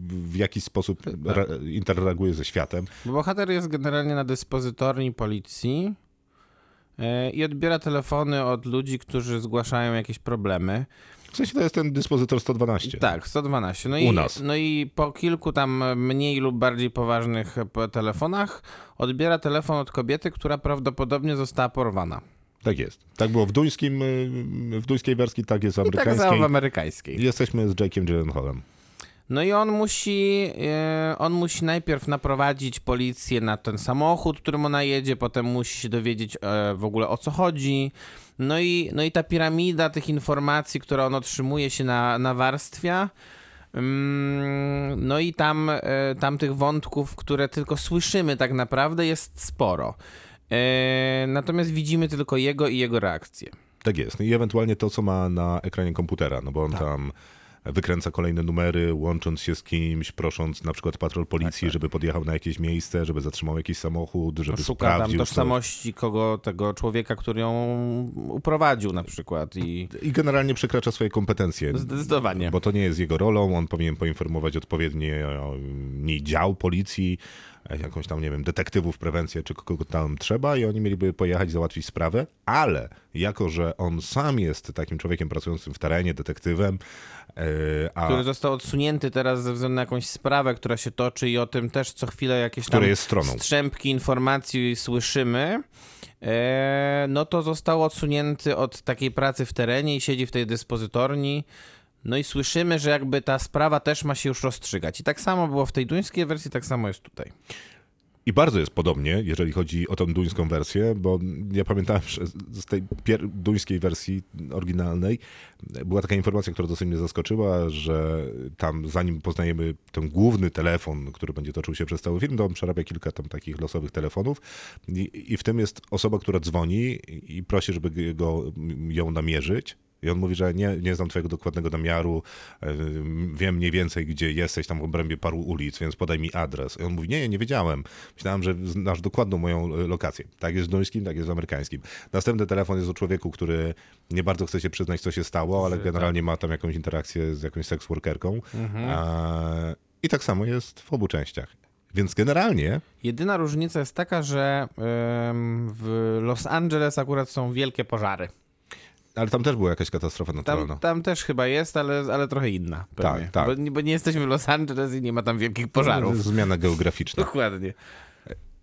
w jakiś sposób re- interaguje ze światem. Bo bohater jest generalnie na dyspozytorni policji e, i odbiera telefony od ludzi, którzy zgłaszają jakieś problemy. W sensie to jest ten dyspozytor 112. Tak, 112. No U i, nas. No i po kilku tam mniej lub bardziej poważnych e, telefonach odbiera telefon od kobiety, która prawdopodobnie została porwana. Tak jest. Tak było w duńskim, y, w duńskiej wersji, tak jest w I tak amerykańskiej. w amerykańskiej. Jesteśmy z Jake'iem Gyllenhaalem. No i on musi, e, on musi najpierw naprowadzić policję na ten samochód, którym ona jedzie, potem musi się dowiedzieć e, w ogóle o co chodzi. No i, no i ta piramida tych informacji, które on otrzymuje się na, nawarstwia. Mm, No i tam, e, tam tych wątków, które tylko słyszymy tak naprawdę jest sporo. E, Natomiast widzimy tylko jego i jego reakcję. Tak jest. No I ewentualnie to, co ma na ekranie komputera, no bo Tak. on tam wykręca kolejne numery, łącząc się z kimś, prosząc na przykład patrol policji, żeby podjechał na jakieś miejsce, żeby zatrzymał jakiś samochód, żeby Tak, Szuka tam sprawdził. coś. tożsamości kogo, tego człowieka, który ją uprowadził na przykład i I generalnie przekracza swoje kompetencje. zdecydowanie. Bo to nie jest jego rolą, on powinien poinformować odpowiedni dział policji, e, jakąś tam, nie wiem, detektywów, prewencję, czy kogo tam trzeba i oni mieliby pojechać, załatwić sprawę, ale jako, że on sam jest takim człowiekiem pracującym w terenie, detektywem, e, a Który został odsunięty teraz ze względu na jakąś sprawę, która się toczy i o tym też co chwilę jakieś tam jest stroną. strzępki informacji słyszymy, e, no to został odsunięty od takiej pracy w terenie i siedzi w tej dyspozytorni. No i słyszymy, że jakby ta sprawa też ma się już rozstrzygać. I tak samo było w tej duńskiej wersji, tak samo jest tutaj. I bardzo jest podobnie, jeżeli chodzi o tą duńską wersję, bo ja pamiętałem, że z tej duńskiej wersji oryginalnej była taka informacja, która dosyć mnie zaskoczyła, że tam zanim poznajemy ten główny telefon, który będzie toczył się przez cały film, to on przerabia kilka tam takich losowych telefonów i, i w tym jest osoba, która dzwoni i prosi, żeby go, ją namierzyć. I on mówi, że nie, nie znam twojego dokładnego namiaru, e, wiem mniej więcej, gdzie jesteś tam w obrębie paru ulic, więc podaj mi adres. I on mówi, nie, nie, wiedziałem. Myślałem, że znasz dokładną moją e, lokację. Tak jest w duńskim, tak jest w amerykańskim. Następny telefon jest o człowieku, który nie bardzo chce się przyznać, co się stało, ale generalnie ma tam jakąś interakcję z jakąś sex workerką. E, I tak samo jest w obu częściach. Więc generalnie Jedyna różnica jest taka, że w Los Angeles akurat są wielkie pożary. Ale tam też była jakaś katastrofa naturalna. Tam, tam też chyba jest, ale, ale trochę inna. Pewnie. tak. Bo, nie- bo nie jesteśmy w Los Angeles i nie ma tam wielkich pożarów. Zmiana geograficzna. Dokładnie.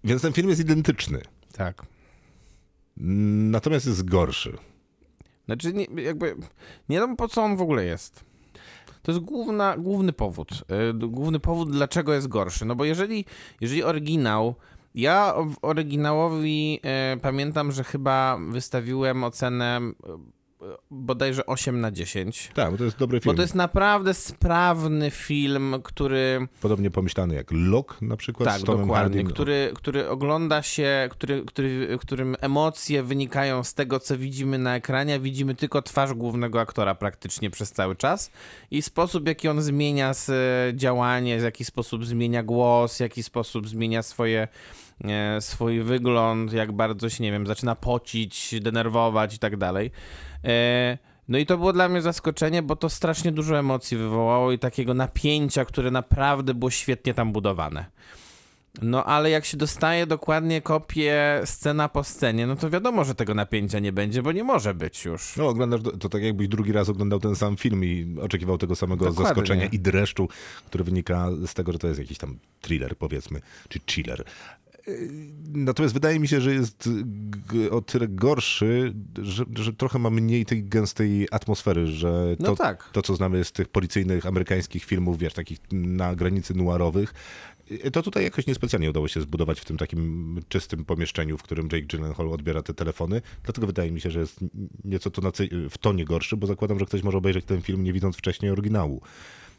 Więc ten film jest identyczny. Tak. Natomiast jest gorszy. Znaczy, nie, jakby nie wiem po co on w ogóle jest. To jest główna, główny powód. y, Główny powód, dlaczego jest gorszy. No bo jeżeli, jeżeli oryginał. Ja w oryginałowi e, pamiętam, że chyba wystawiłem ocenę e, bodajże 8 na 10. Tak, bo to jest dobry film. Bo to jest naprawdę sprawny film, który. Podobnie pomyślany jak Lok na przykład Tak, z Tomem dokładnie. Który, który ogląda się, który, który, którym emocje wynikają z tego, co widzimy na ekranie. Widzimy tylko twarz głównego aktora praktycznie przez cały czas. I sposób, w jaki on zmienia s- działanie, w jaki sposób zmienia głos, w jaki sposób zmienia swoje, e, swój wygląd, jak bardzo się, nie wiem, zaczyna pocić, denerwować i tak dalej. E, No i to było dla mnie zaskoczenie, bo to strasznie dużo emocji wywołało i takiego napięcia, które naprawdę było świetnie tam budowane. No ale jak się dostaje dokładnie kopię scena po scenie, no to wiadomo, że tego napięcia nie będzie, bo nie może być już. No oglądasz, to, to tak jakbyś drugi raz oglądał ten sam film i oczekiwał tego samego Dokładnie. zaskoczenia i dreszczu, który wynika z tego, że to jest jakiś tam thriller powiedzmy, czy chiller. Yy, Natomiast wydaje mi się, że jest o tyle gorszy, że, że trochę ma mniej tej gęstej atmosfery, że No to, tak. to, co znamy z tych policyjnych amerykańskich filmów, wiesz, takich na granicy noirowych, yy, to tutaj jakoś niespecjalnie udało się zbudować w tym takim czystym pomieszczeniu, w którym Jake Gyllenhaal odbiera te telefony. Dlatego wydaje mi się, że jest nieco to w tonie gorszy, bo zakładam, że ktoś może obejrzeć ten film nie widząc wcześniej oryginału.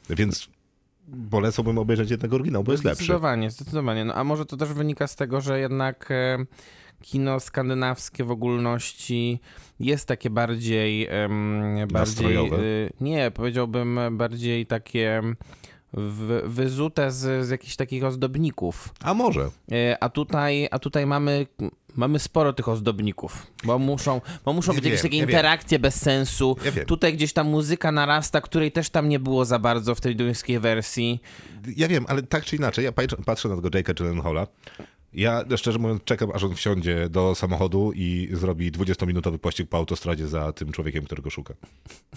Więc polecałbym obejrzeć jednak oryginał, bo jest lepszy. Zdecydowanie, zdecydowanie. No, a może to też wynika z tego, że jednak e, kino skandynawskie w ogólności jest takie bardziej... bardziej y, nie, powiedziałbym bardziej takie w, wyzute z, z jakichś takich ozdobników. A może. E, A tutaj, a tutaj mamy, mamy sporo tych ozdobników, bo muszą, bo muszą Ja być jakieś wiem, takie ja wiem. interakcje bez sensu. Ja wiem. Tutaj gdzieś ta muzyka narasta, której też tam nie było za bardzo w tej duńskiej wersji. Ja wiem, ale tak czy inaczej, ja patrzę, patrzę na tego Jake'a Gyllenhaala. Ja szczerze mówiąc czekam, aż on wsiądzie do samochodu i zrobi 20-minutowy pościg po autostradzie za tym człowiekiem, którego szuka.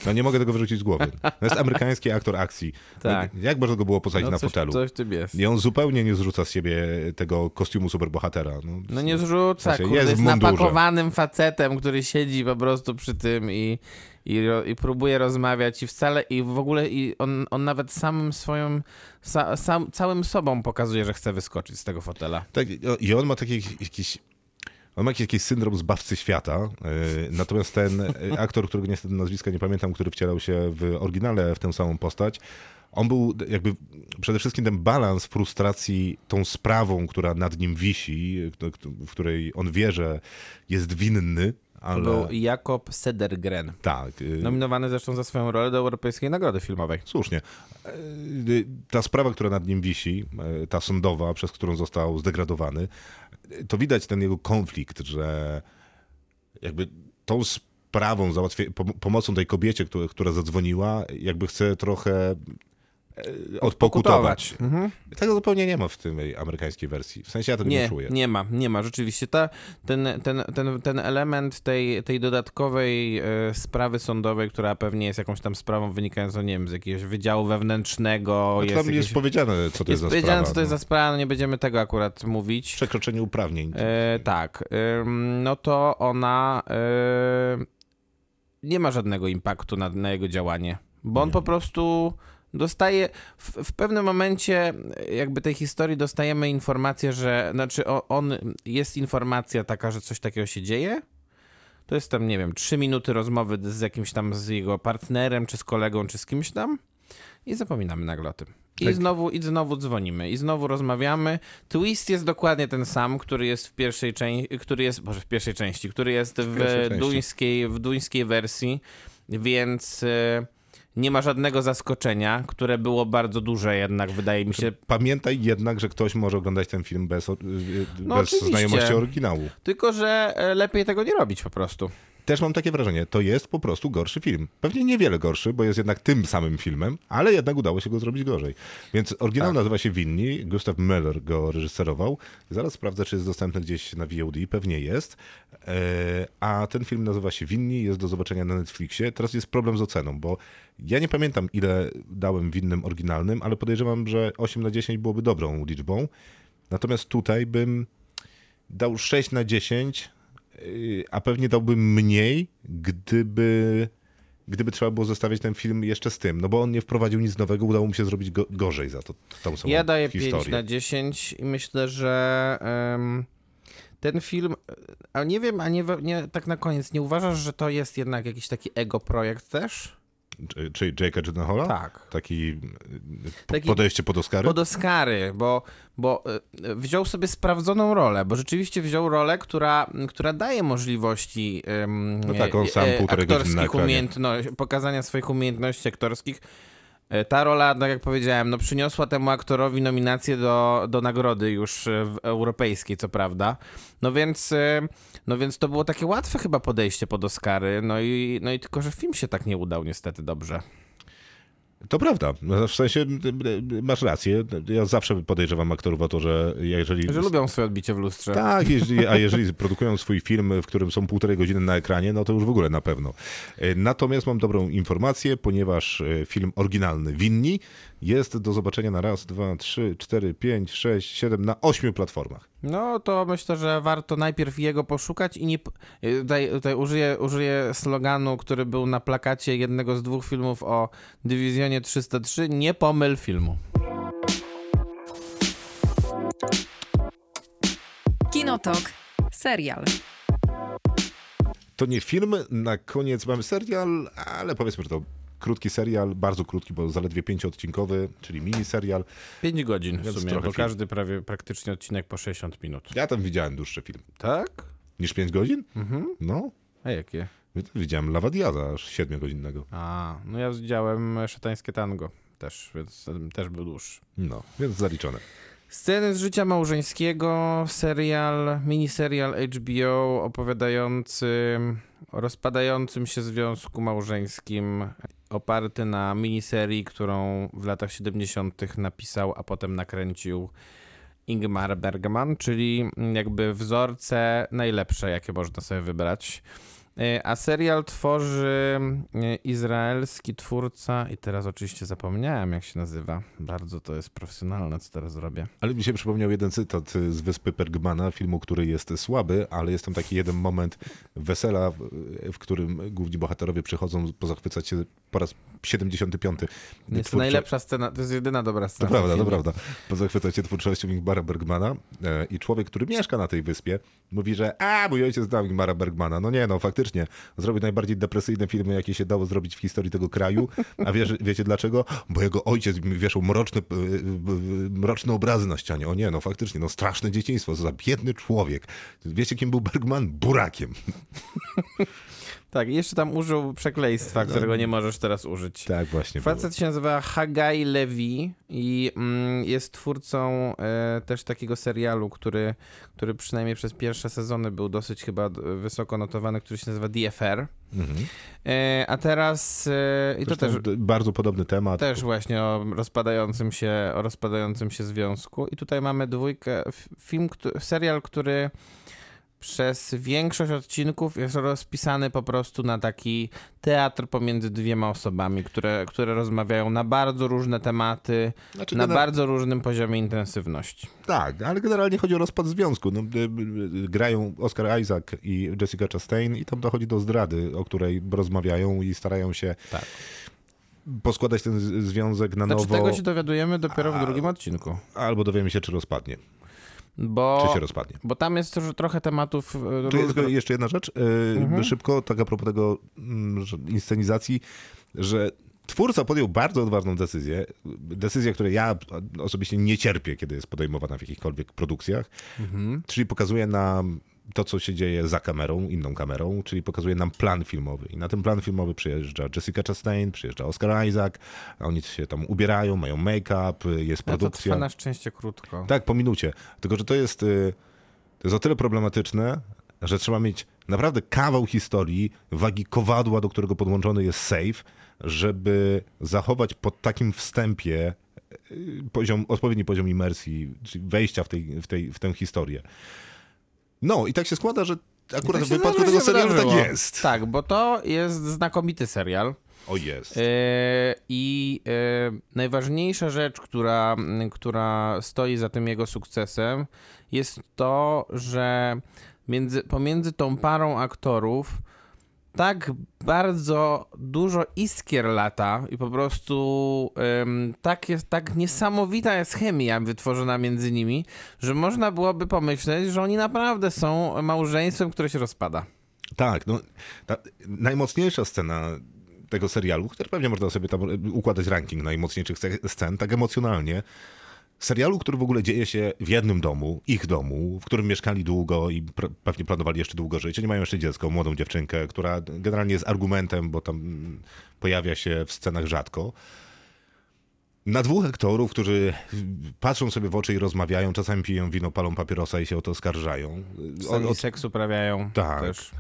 No nie mogę tego wyrzucić z głowy. To jest amerykański aktor akcji. Tak. No, jak można go było posadzić No na coś, fotelu? coś w tym jest. I on zupełnie nie zrzuca z siebie tego kostiumu superbohatera. No, No nie zrzuca, Znaczy, kurde, jest jest, w napakowanym facetem, który siedzi po prostu przy tym i, i, i próbuje rozmawiać i wcale, i w ogóle i on, on nawet samym swoją, sa, sam, całym sobą pokazuje, że chce wyskoczyć z tego fotela. Tak, I on ma taki jakiś. On ma jakiś, jakiś syndrom zbawcy świata. Yy, natomiast ten y, aktor, którego niestety nazwiska nie pamiętam, który wcielał się w oryginale w tę samą postać, on był jakby przede wszystkim ten balans frustracji tą sprawą, która nad nim wisi, w której on wie, że jest winny, To ale. był Jakob Sedergren. Tak. yy, Nominowany zresztą za swoją rolę do Europejskiej Nagrody Filmowej. Słusznie. E, Ta sprawa, która nad nim wisi, e, ta sądowa, przez którą został zdegradowany, to widać ten jego konflikt, że jakby tą sprawą, załatwie, pom- pomocą tej kobiecie, która, która zadzwoniła, jakby chce trochę odpokutować. Mhm. Tego zupełnie nie ma w tej amerykańskiej wersji. W sensie ja tego nie, Nie, czuję. nie ma, nie ma. Rzeczywiście ta, ten, ten, ten, ten element tej, tej dodatkowej e, sprawy sądowej, która pewnie jest jakąś tam sprawą wynikającą, nie wiem, z jakiegoś wydziału wewnętrznego. No jest tam jest jakieś, powiedziane, co to jest, jest za powiedziane, sprawa. co to jest no. za sprawa, no nie będziemy tego akurat mówić. Przekroczenie uprawnień. E, tak, no to ona e, nie ma żadnego impaktu na, na jego działanie, bo on po prostu dostaje, w, w pewnym momencie jakby tej historii dostajemy informację, że, znaczy on, jest informacja taka, że coś takiego się dzieje, to jest tam, nie wiem, trzy minuty rozmowy z jakimś tam, z jego partnerem, czy z kolegą, czy z kimś tam i zapominamy nagle o tym. I Tak. znowu, i znowu dzwonimy, i znowu rozmawiamy. Twist jest dokładnie ten sam, który jest w pierwszej części, który jest, może w pierwszej części, który jest w, części. duńskiej, w duńskiej wersji, więc e, nie ma żadnego zaskoczenia, które było bardzo duże jednak, wydaje mi się. Pamiętaj jednak, że ktoś może oglądać ten film bez, o- No bez oczywiście. znajomości oryginału. Tylko, że e, lepiej tego nie robić po prostu. Też mam takie wrażenie, to jest po prostu gorszy film. Pewnie niewiele gorszy, bo jest jednak tym samym filmem, ale jednak udało się go zrobić gorzej. Więc oryginał Tak. nazywa się Winni, Gustav Möller go reżyserował. Zaraz sprawdzę, czy jest dostępny gdzieś na VOD, pewnie jest. E, A ten film nazywa się Winni, jest do zobaczenia na Netflixie. Teraz jest problem z oceną, bo ja nie pamiętam ile dałem winnym oryginalnym, ale podejrzewam, że 8 na 10 byłoby dobrą liczbą. Natomiast tutaj bym dał 6 na 10, yy, a pewnie dałbym mniej, gdyby, gdyby trzeba było zestawiać ten film jeszcze z tym. No bo on nie wprowadził nic nowego, udało mu się zrobić go, gorzej za to, tą samą Ja daję historię. 5 na 10 i myślę, że em, ten film, a nie wiem, a nie, nie tak na koniec, nie uważasz, że to jest jednak jakiś taki ego projekt też? Czy- Czyli Jake'a Gyllenhaala? Tak. Taki, po- Taki- podejście pod Oscary? Pod Oscary, bo, bo e, wziął sobie sprawdzoną rolę, bo rzeczywiście wziął rolę, która, która daje możliwości em, No tak, on sam e, na aktorskich umiejętności, pokazania swoich umiejętności aktorskich. E, Ta rola, tak jak powiedziałem, no przyniosła temu aktorowi nominację do, do nagrody już e, europejskiej, co prawda. No więc, e, no więc to było takie łatwe chyba podejście pod Oscary, no i, no i tylko, że film się tak nie udał niestety dobrze. To prawda. No, W sensie masz rację. Ja zawsze podejrzewam aktorów o to, że jeżeli... Że lubią swoje odbicie w lustrze. Tak, jeżeli, a jeżeli produkują swój film, w którym są półtorej godziny na ekranie, no to już w ogóle na pewno. E, Natomiast mam dobrą informację, ponieważ e, film oryginalny Winni jest do zobaczenia na raz, dwa, trzy, cztery, pięć, sześć, siedem, na ośmiu platformach. No to myślę, że warto najpierw jego poszukać i nie. y, Tutaj, tutaj użyję, użyję sloganu, który był na plakacie jednego z dwóch filmów o Dywizjonie 303. Nie pomyl filmu. Kinotok. Serial. To nie film, na koniec mamy serial, ale powiedzmy, że to krótki serial, bardzo krótki, bo zaledwie pięcioodcinkowy, czyli miniserial. 5 godzin w sumie, bo film. każdy prawie praktycznie odcinek po 60 minut. Ja tam widziałem dłuższy film. Tak? Niż pięć godzin? Mhm. No, A jakie? widziałem Lawadiada, aż siedmiogodzinnego. A, no ja widziałem szatańskie tango też, więc też był dłuższy. No, więc zaliczone. Sceny z życia małżeńskiego, serial, miniserial HBO opowiadający o rozpadającym się związku małżeńskim, oparty na miniserii, którą w latach 70. napisał, a potem nakręcił Ingmar Bergman, czyli jakby wzorce najlepsze, jakie można sobie wybrać. E, A serial tworzy e, izraelski twórca i teraz oczywiście zapomniałem jak się nazywa. Bardzo to jest profesjonalne co teraz robię. Ale mi się przypomniał jeden cytat z Wyspy Pergmana, filmu, który jest słaby, ale jest tam taki jeden moment wesela, w którym główni bohaterowie przychodzą pozachwycać się po raz 75. Jest to najlepsza scena, to jest jedyna dobra To scena. w prawda, to prawda. Pozachwycać się twórczością Ingmara Bergmana e, i człowiek, który mieszka na tej wyspie, mówi, że a, mój ojciec znał Ingmara Bergmana. No nie, no faktycznie. Zrobił najbardziej depresyjne filmy, jakie się dało zrobić w historii tego kraju. A wiesz, wiecie dlaczego? Bo jego ojciec wieszał mroczne, e, e, mroczne obrazy na ścianie. O nie, no faktycznie, no straszne dzieciństwo, co za biedny człowiek. Wiecie, kim był Bergman? Burakiem. Tak, jeszcze tam użył przekleństwa, którego nie możesz teraz użyć. Tak właśnie było. Facet się nazywa Hagai Levi i mm, jest twórcą e, też takiego serialu, który, który przynajmniej przez pierwsze sezony był dosyć chyba wysoko notowany, który się nazywa DFR. Mhm. E, a teraz e, i to też, bardzo podobny temat. też właśnie o rozpadającym się, o rozpadającym się związku. I tutaj mamy dwójkę, film, serial, który przez większość odcinków jest rozpisany po prostu na taki teatr pomiędzy dwiema osobami, które, które rozmawiają na bardzo różne tematy, Znaczy, na bardzo różnym poziomie intensywności. Tak, ale generalnie chodzi o rozpad związku. No, y, y, grają Oscar Isaac i Jessica Chastain i tam dochodzi do zdrady, o której rozmawiają i starają się Tak. poskładać ten związek na Znaczy nowo, tego się dowiadujemy dopiero w drugim odcinku, albo dowiemy się, czy rozpadnie, bo, czy się rozpadnie. bo tam jest trochę tematów... e, Tu jest jeszcze jedna rzecz, y, Mhm. szybko, tak a propos tego mm, inscenizacji, że twórca podjął bardzo odważną decyzję, decyzję, której ja osobiście nie cierpię, kiedy jest podejmowana w jakichkolwiek produkcjach, Mhm. czyli pokazuje nam to, co się dzieje za kamerą, inną kamerą, czyli pokazuje nam plan filmowy. I na ten plan filmowy przyjeżdża Jessica Chastain, przyjeżdża Oscar Isaac, oni się tam ubierają, mają make-up, jest to produkcja. trwa na szczęście krótko. Tak, po minucie. Tylko, że to jest, y, to jest o tyle problematyczne, że trzeba mieć naprawdę kawał historii, wagi kowadła, do którego podłączony jest safe, żeby zachować pod takim wstępie y, poziom, odpowiedni poziom imersji, czyli wejścia w, tej, w, tej, w tę historię. No i tak się składa, że akurat Tak w wypadku tego serialu tak jest. Tak, bo to jest znakomity serial. O jest. E, I e, najważniejsza rzecz, która, która stoi za tym jego sukcesem, jest to, że między, pomiędzy tą parą aktorów tak bardzo dużo iskier lata i po prostu em, tak, jest, tak niesamowita jest chemia wytworzona między nimi, że można byłoby pomyśleć, że oni naprawdę są małżeństwem, które się rozpada. Tak, no, najmocniejsza scena tego serialu, chociaż pewnie można sobie tam układać ranking najmocniejszych sce- scen, tak emocjonalnie. Serialu, który w ogóle dzieje się w jednym domu, ich domu, w którym mieszkali długo i pewnie planowali jeszcze długo żyć. Oni mają jeszcze dziecko, młodą dziewczynkę, która generalnie jest argumentem, bo tam pojawia się w scenach rzadko. Na dwóch aktorów, którzy patrzą sobie w oczy i rozmawiają, czasami piją wino, palą papierosa i się o to oskarżają. Oni O- o- seks uprawiają Tak. też.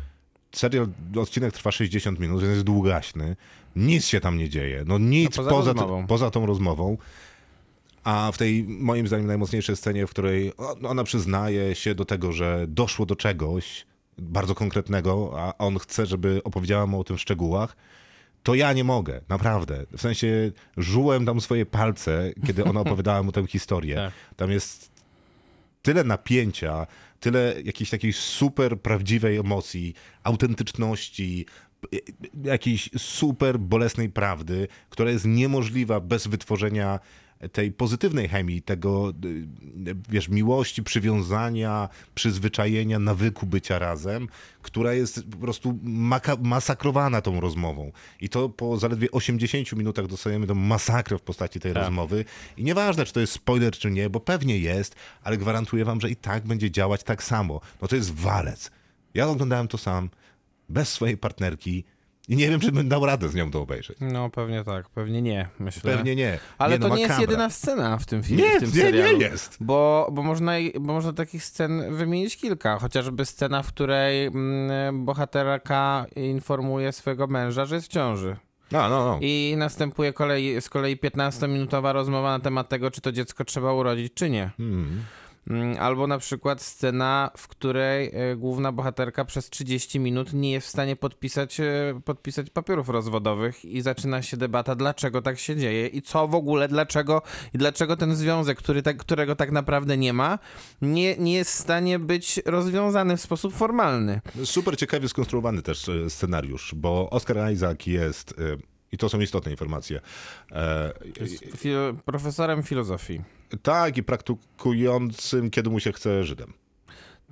serial, odcinek trwa 60 minut, więc jest długaśny. Nic się tam nie dzieje. No nic No poza poza, poza tą rozmową. A w tej, moim zdaniem, najmocniejszej scenie, w której o- ona przyznaje się do tego, że doszło do czegoś bardzo konkretnego, a on chce, żeby opowiedziała mu o tym w szczegółach, to ja nie mogę, naprawdę. W sensie żułem tam swoje palce, kiedy ona opowiadała mu tę historię. Tak. Tam jest tyle napięcia, tyle jakiejś takiej super prawdziwej emocji, autentyczności, jakiejś super bolesnej prawdy, która jest niemożliwa bez wytworzenia tej pozytywnej chemii, tego, y, wiesz, miłości, przywiązania, przyzwyczajenia, nawyku bycia razem, która jest po prostu masakrowana tą rozmową. I to po zaledwie 80 minutach dostajemy tą masakrę w postaci tej Tak. rozmowy. I nieważne, czy to jest spoiler, czy nie, bo pewnie jest, ale gwarantuję wam, że i tak będzie działać tak samo. No to jest walec. Ja oglądałem to sam, bez swojej partnerki i nie wiem, czy bym dał radę z nią to obejrzeć. No pewnie tak, pewnie nie, myślę. Pewnie nie. Ale no, to nie jest jedyna scena w tym filmie, Nie, w tym nie, nie serialu. jest. Bo, bo, można, bo można takich scen wymienić kilka. Chociażby scena, w której mm, bohaterka informuje swojego męża, że jest w ciąży. No, no, no. I następuje kolei, z kolei 15-minutowa rozmowa na temat tego, czy to dziecko trzeba urodzić, czy nie. Hmm. Mm, Albo na przykład scena, w której e, główna bohaterka przez 30 minut nie jest w stanie podpisać, e, podpisać papierów rozwodowych i zaczyna się debata, dlaczego tak się dzieje i co w ogóle, dlaczego i dlaczego ten związek, który tak, którego tak naprawdę nie ma, nie, nie jest w stanie być rozwiązany w sposób formalny. Super ciekawie skonstruowany też e, scenariusz, bo Oscar Isaac jest, i to są istotne informacje, e, Fil- profesorem filozofii. tak i praktykującym, kiedy mu się chce Żydem.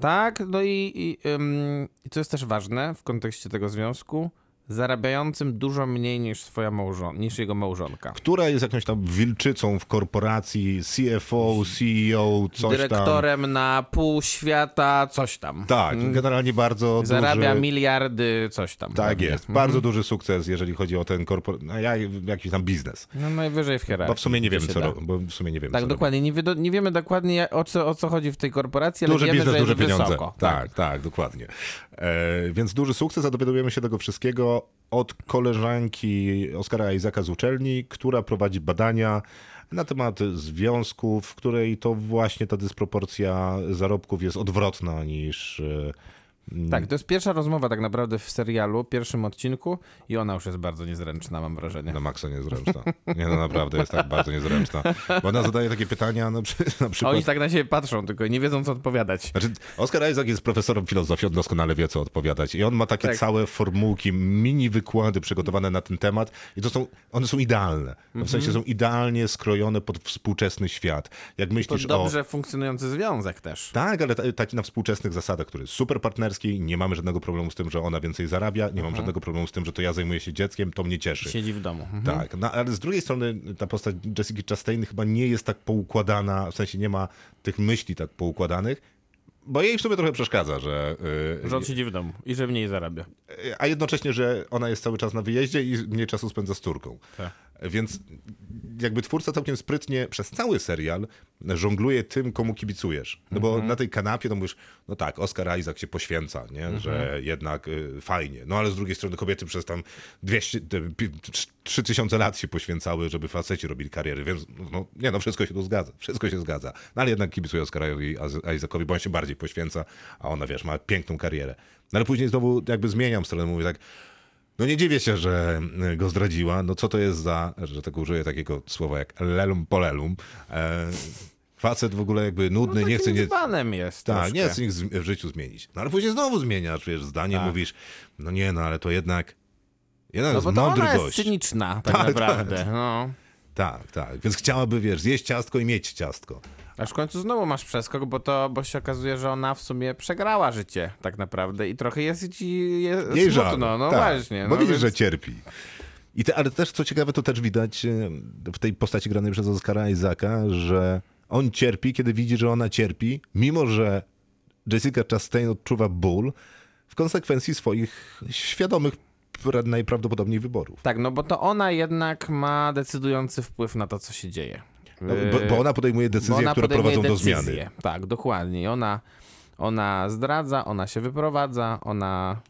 Tak, no i, i, ym, i co jest też ważne w kontekście tego związku, zarabiającym dużo mniej niż swoja małżon- niż jego małżonka. Która jest jakąś tam wilczycą w korporacji, CFO, CEO, coś tam. Dyrektorem na pół świata, coś tam. Tak, generalnie bardzo Zarabia duży... miliardy, coś tam. Tak pewnie. jest, bardzo duży sukces, jeżeli chodzi o ten korpor... no, ja, jakiś tam biznes. No najwyżej w hierarchii. Bo w sumie nie się co ro... bo w sumie nie wiemy, Tak, dokładnie. Nie, wie, nie wiemy dokładnie o co, o co chodzi w tej korporacji, ale Duży wiemy, biznes, że duże jest pieniądze. wysoko. Tak, tak, dokładnie. E, więc duży sukces, a dowiadujemy się tego wszystkiego od koleżanki Oskara Izaka z uczelni, która prowadzi badania na temat związków, w której to właśnie ta dysproporcja zarobków jest odwrotna niż... e, Tak, to jest pierwsza rozmowa tak naprawdę w serialu, pierwszym odcinku i ona już jest bardzo niezręczna, mam wrażenie. Na maksa niezręczna. Nie, no naprawdę jest tak bardzo niezręczna. Bo ona zadaje takie pytania, na, przy, na przykład... Oni tak na siebie patrzą, tylko nie wiedzą co odpowiadać. Znaczy, Oscar Isaac jest profesorem filozofii, on doskonale wie, co odpowiadać. I on ma takie Tak. całe formułki, mini wykłady przygotowane na ten temat. I to są, one są idealne. W Mhm. sensie są idealnie skrojone pod współczesny świat. Jak To myślisz o... dobrze funkcjonujący związek też. Tak, ale ta- taki na współczesnych zasadach, który jest super partnerski, nie mamy żadnego problemu z tym, że ona więcej zarabia, nie mam żadnego problemu z tym, że to ja zajmuję się dzieckiem, to mnie cieszy. Siedzi w domu. Mhm. Tak, no, ale z drugiej strony ta postać Jessica Chastain chyba nie jest tak poukładana, w sensie nie ma tych myśli tak poukładanych, bo jej w sumie trochę przeszkadza, że... yy, Że on siedzi w domu i że mniej zarabia. a jednocześnie, że ona jest cały czas na wyjeździe i mniej czasu spędza z córką. Tak. Więc jakby twórca całkiem sprytnie przez cały serial żongluje tym, komu kibicujesz. No bo na tej kanapie to mówisz, no tak, Oscar Isaac się poświęca, nie? że jednak y, fajnie. No ale z drugiej strony kobiety przez tam 200, te pi- trz- 3000 lat się poświęcały, żeby faceci robili kariery, więc no, nie, no wszystko się tu zgadza, wszystko się zgadza. No ale jednak kibicuje Oscarowi Isaacowi, bo on się bardziej poświęca, a ona, wiesz, ma piękną karierę. No ale później znowu jakby zmieniam stronę, mówię tak, no nie dziwię się, że y, go zdradziła. No co to jest za, że tak użyję takiego słowa jak lelum polelum. E, facet w ogóle jakby nudny, nie chce nie... dzbanem jest Tak, troszkę. nie chce nic w życiu zmienić. No ale później znowu zmieniasz, wiesz, zdanie, Tak. mówisz, no nie, no ale to jednak, jednak No bo to ona jest gość. cyniczna tak, Tak, naprawdę. tak. No. Tak, tak, więc chciałaby, wiesz, zjeść ciastko i mieć ciastko. Aż w końcu znowu masz przeskok, bo to bo się okazuje, że ona w sumie przegrała życie tak naprawdę i trochę jest ci jest Jej żal. smutno. No tak, właśnie. Bo no, widzisz, więc- że cierpi. I te, ale też, co ciekawe, to też widać e, w tej postaci granej przez Oscara Isaaca, że on cierpi, kiedy widzi, że ona cierpi, mimo że Jessica Chastain odczuwa ból w konsekwencji swoich świadomych pra- najprawdopodobniej wyborów. Tak, no bo to ona jednak ma decydujący wpływ na to, co się dzieje. No, bo, bo ona podejmuje decyzje, ona które podejmuje prowadzą do decyzje. zmiany. Tak, dokładnie. I Ona, ona zdradza, ona się wyprowadza, ona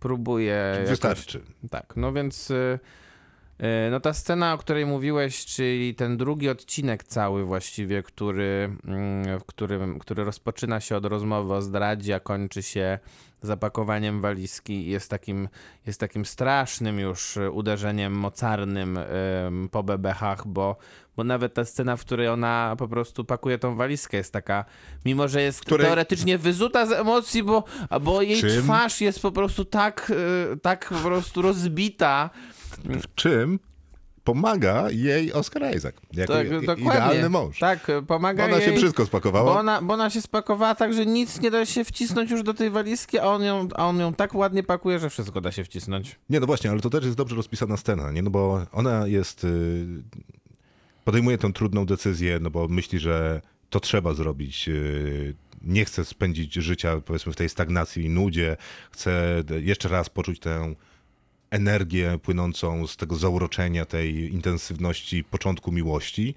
próbuje. Jakoś, Wystarczy. tak, no więc. y, No ta scena, o której mówiłeś, czyli ten drugi odcinek cały właściwie, który, mm, w którym, który rozpoczyna się od rozmowy o zdradzie, a kończy się zapakowaniem walizki, jest takim, jest takim strasznym już uderzeniem mocarnym ym, po bebechach, bo, bo nawet ta scena, w której ona po prostu pakuje tą walizkę jest taka, mimo że jest Której- teoretycznie wyzuta z emocji, bo, bo jej Czym? twarz jest po prostu tak, y, tak po prostu rozbita, W czym pomaga jej Oscar Isaac. Jako Tak, idealny mąż. Tak, pomaga Ona jej, się wszystko bo spakowała. ona, bo ona się spakowała tak, że nic nie da się wcisnąć już do tej walizki, a on ją, a on ją tak ładnie pakuje, że wszystko da się wcisnąć. Nie, no właśnie, ale to też jest dobrze rozpisana scena, nie? No bo ona jest... y, Podejmuje tę trudną decyzję, no bo myśli, że to trzeba zrobić. y, Nie chce spędzić życia, powiedzmy, w tej stagnacji i nudzie. Chce jeszcze raz poczuć tę energię płynącą z tego zauroczenia, tej intensywności początku miłości.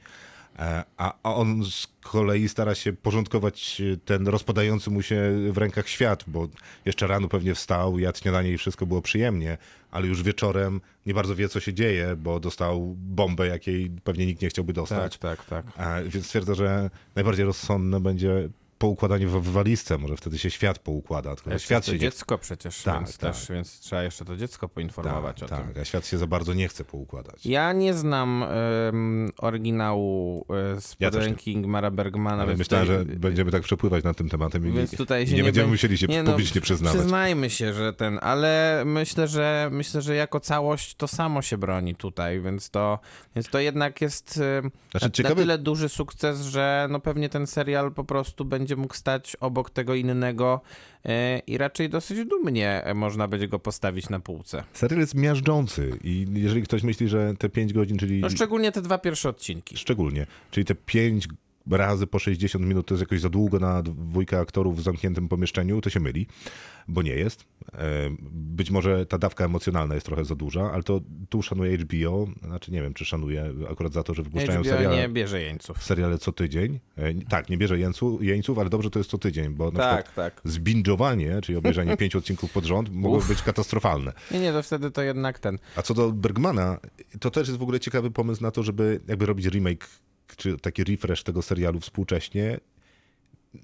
E, A, on z kolei stara się porządkować e, ten rozpadający mu się w rękach świat, bo jeszcze rano pewnie wstał, jadł śniadanie i wszystko było przyjemnie, ale już wieczorem nie bardzo wie, co się dzieje, bo dostał bombę, jakiej pewnie nikt nie chciałby dostać. Tak, tak, tak. A, więc stwierdza, że najbardziej rozsądne będzie poukładanie w, w walizce. Może wtedy się świat poukłada. Tylko Jeszcze świat to się nie dziecko przecież, Tak, więc, tak. też, więc trzeba jeszcze to dziecko poinformować tak, o tym. tak, a świat się za bardzo nie chce poukładać. Ja nie znam em, oryginału e, z Ja też nie. ręki Ingmara Bergmana, Ale myślałem, tutaj, że będziemy tak przepływać nad tym tematem i, więc tutaj i się nie, będziemy bę- musieli się Nie, no, publicznie przyznawać. Przyznajmy się, że ten, ale myślę, że myślę, że jako całość to samo się broni tutaj, więc to, więc to jednak jest Znaczy, na, ciekawe- na tyle duży sukces, że no pewnie ten serial po prostu będzie mógł stać obok tego innego e, i raczej dosyć dumnie e, można będzie go postawić na półce. Serial jest miażdżący i jeżeli ktoś myśli, że te 5 godzin, czyli No szczególnie te dwa pierwsze odcinki. szczególnie, czyli te 5 razy po 60 minut to jest jakoś za długo na dwójkę aktorów w zamkniętym pomieszczeniu, to się myli, bo nie jest. E, Być może ta dawka emocjonalna jest trochę za duża, ale to tu szanuje HBO, znaczy nie wiem, czy szanuje akurat za to, że wypuszczają HBO seriale, nie bierze jeńców. seriale co tydzień. E, Tak, nie bierze jeńców, jeńców, ale dobrze to jest co tydzień, bo na Tak, przykład tak. zbingowanie, czyli obejrzenie pięciu odcinków pod rząd, mogło być katastrofalne. Nie, nie, to wtedy to jednak ten. A co do Bergmana, to też jest w ogóle ciekawy pomysł na to, żeby jakby robić remake, czy taki refresh tego serialu współcześnie.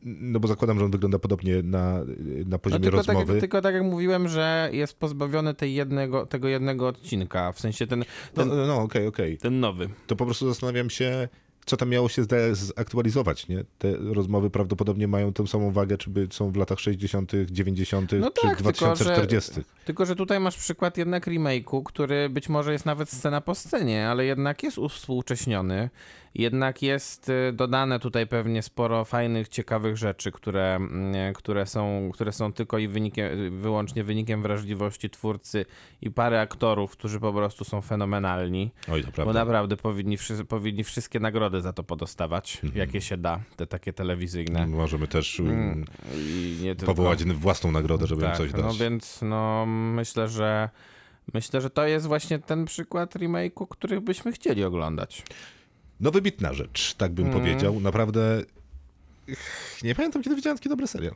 No bo zakładam, że on wygląda podobnie na, na No poziomie tylko, tak, rozmowy. jak- tylko tak jak mówiłem, że jest pozbawiony tej jednego, tego jednego odcinka, w sensie ten, No, ten, no, no okej, okej. ten nowy. To po prostu zastanawiam się, co tam miało się zaktualizować, nie? Te rozmowy prawdopodobnie mają tą samą wagę, czy by są w latach 60., 90., No czy tak, tylko że, 2040. tylko że tutaj masz przykład jednak remake'u, który być może jest nawet scena po scenie, ale jednak jest uwspółcześniony. Jednak jest y, dodane tutaj pewnie sporo fajnych, ciekawych rzeczy, które, mm, które, są, które są tylko i wynikiem, wyłącznie wynikiem wrażliwości twórcy i parę aktorów, którzy po prostu są fenomenalni. Oj, to Bo prawda. naprawdę powinni, wszy- powinni wszystkie nagrody za to podostawać, Mhm. jakie się da, te takie telewizyjne. Możemy też mm, I nie tylko. powołać własną nagrodę, żeby im tak, coś dać. No więc no, myślę, że myślę, że to jest właśnie ten przykład remake'u, których byśmy chcieli oglądać. No wybitna rzecz, tak bym Mm. powiedział. Naprawdę nie pamiętam, kiedy widziałem taki dobry serial.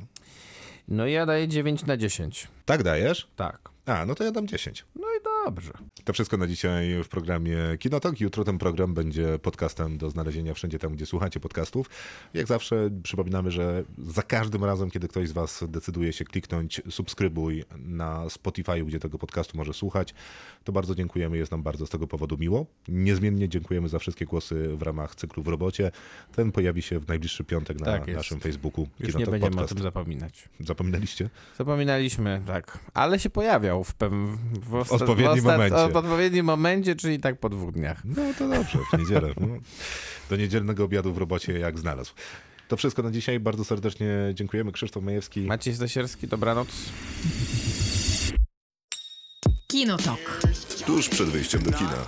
No ja daję 9 na 10. Tak dajesz? Tak. A, no to ja dam 10. No dobrze. To wszystko na dzisiaj w programie Kinotok. Jutro ten program będzie podcastem do znalezienia wszędzie tam, gdzie słuchacie podcastów. Jak zawsze przypominamy, że za każdym razem, kiedy ktoś z Was decyduje się kliknąć subskrybuj na Spotify, gdzie tego podcastu może słuchać, to bardzo dziękujemy, jest nam bardzo z tego powodu miło. Niezmiennie dziękujemy za wszystkie głosy w ramach cyklu w robocie. Ten pojawi się w najbliższy piątek na Tak naszym Facebooku Już nie Kinotok będziemy Podcast. o tym zapominać. Zapominaliście? Zapominaliśmy, tak. Ale się pojawiał w, pewnym, w, odpowiednim w ostat- momencie. W odpowiednim momencie, czyli tak po dwóch dniach. No to dobrze, w niedzielę. No. Do niedzielnego obiadu w robocie jak znalazł. To wszystko na dzisiaj. Bardzo serdecznie dziękujemy. Krzysztof Majewski. Maciej Stasierski, dobranoc. Kinotok. Tuż przed wyjściem do kina.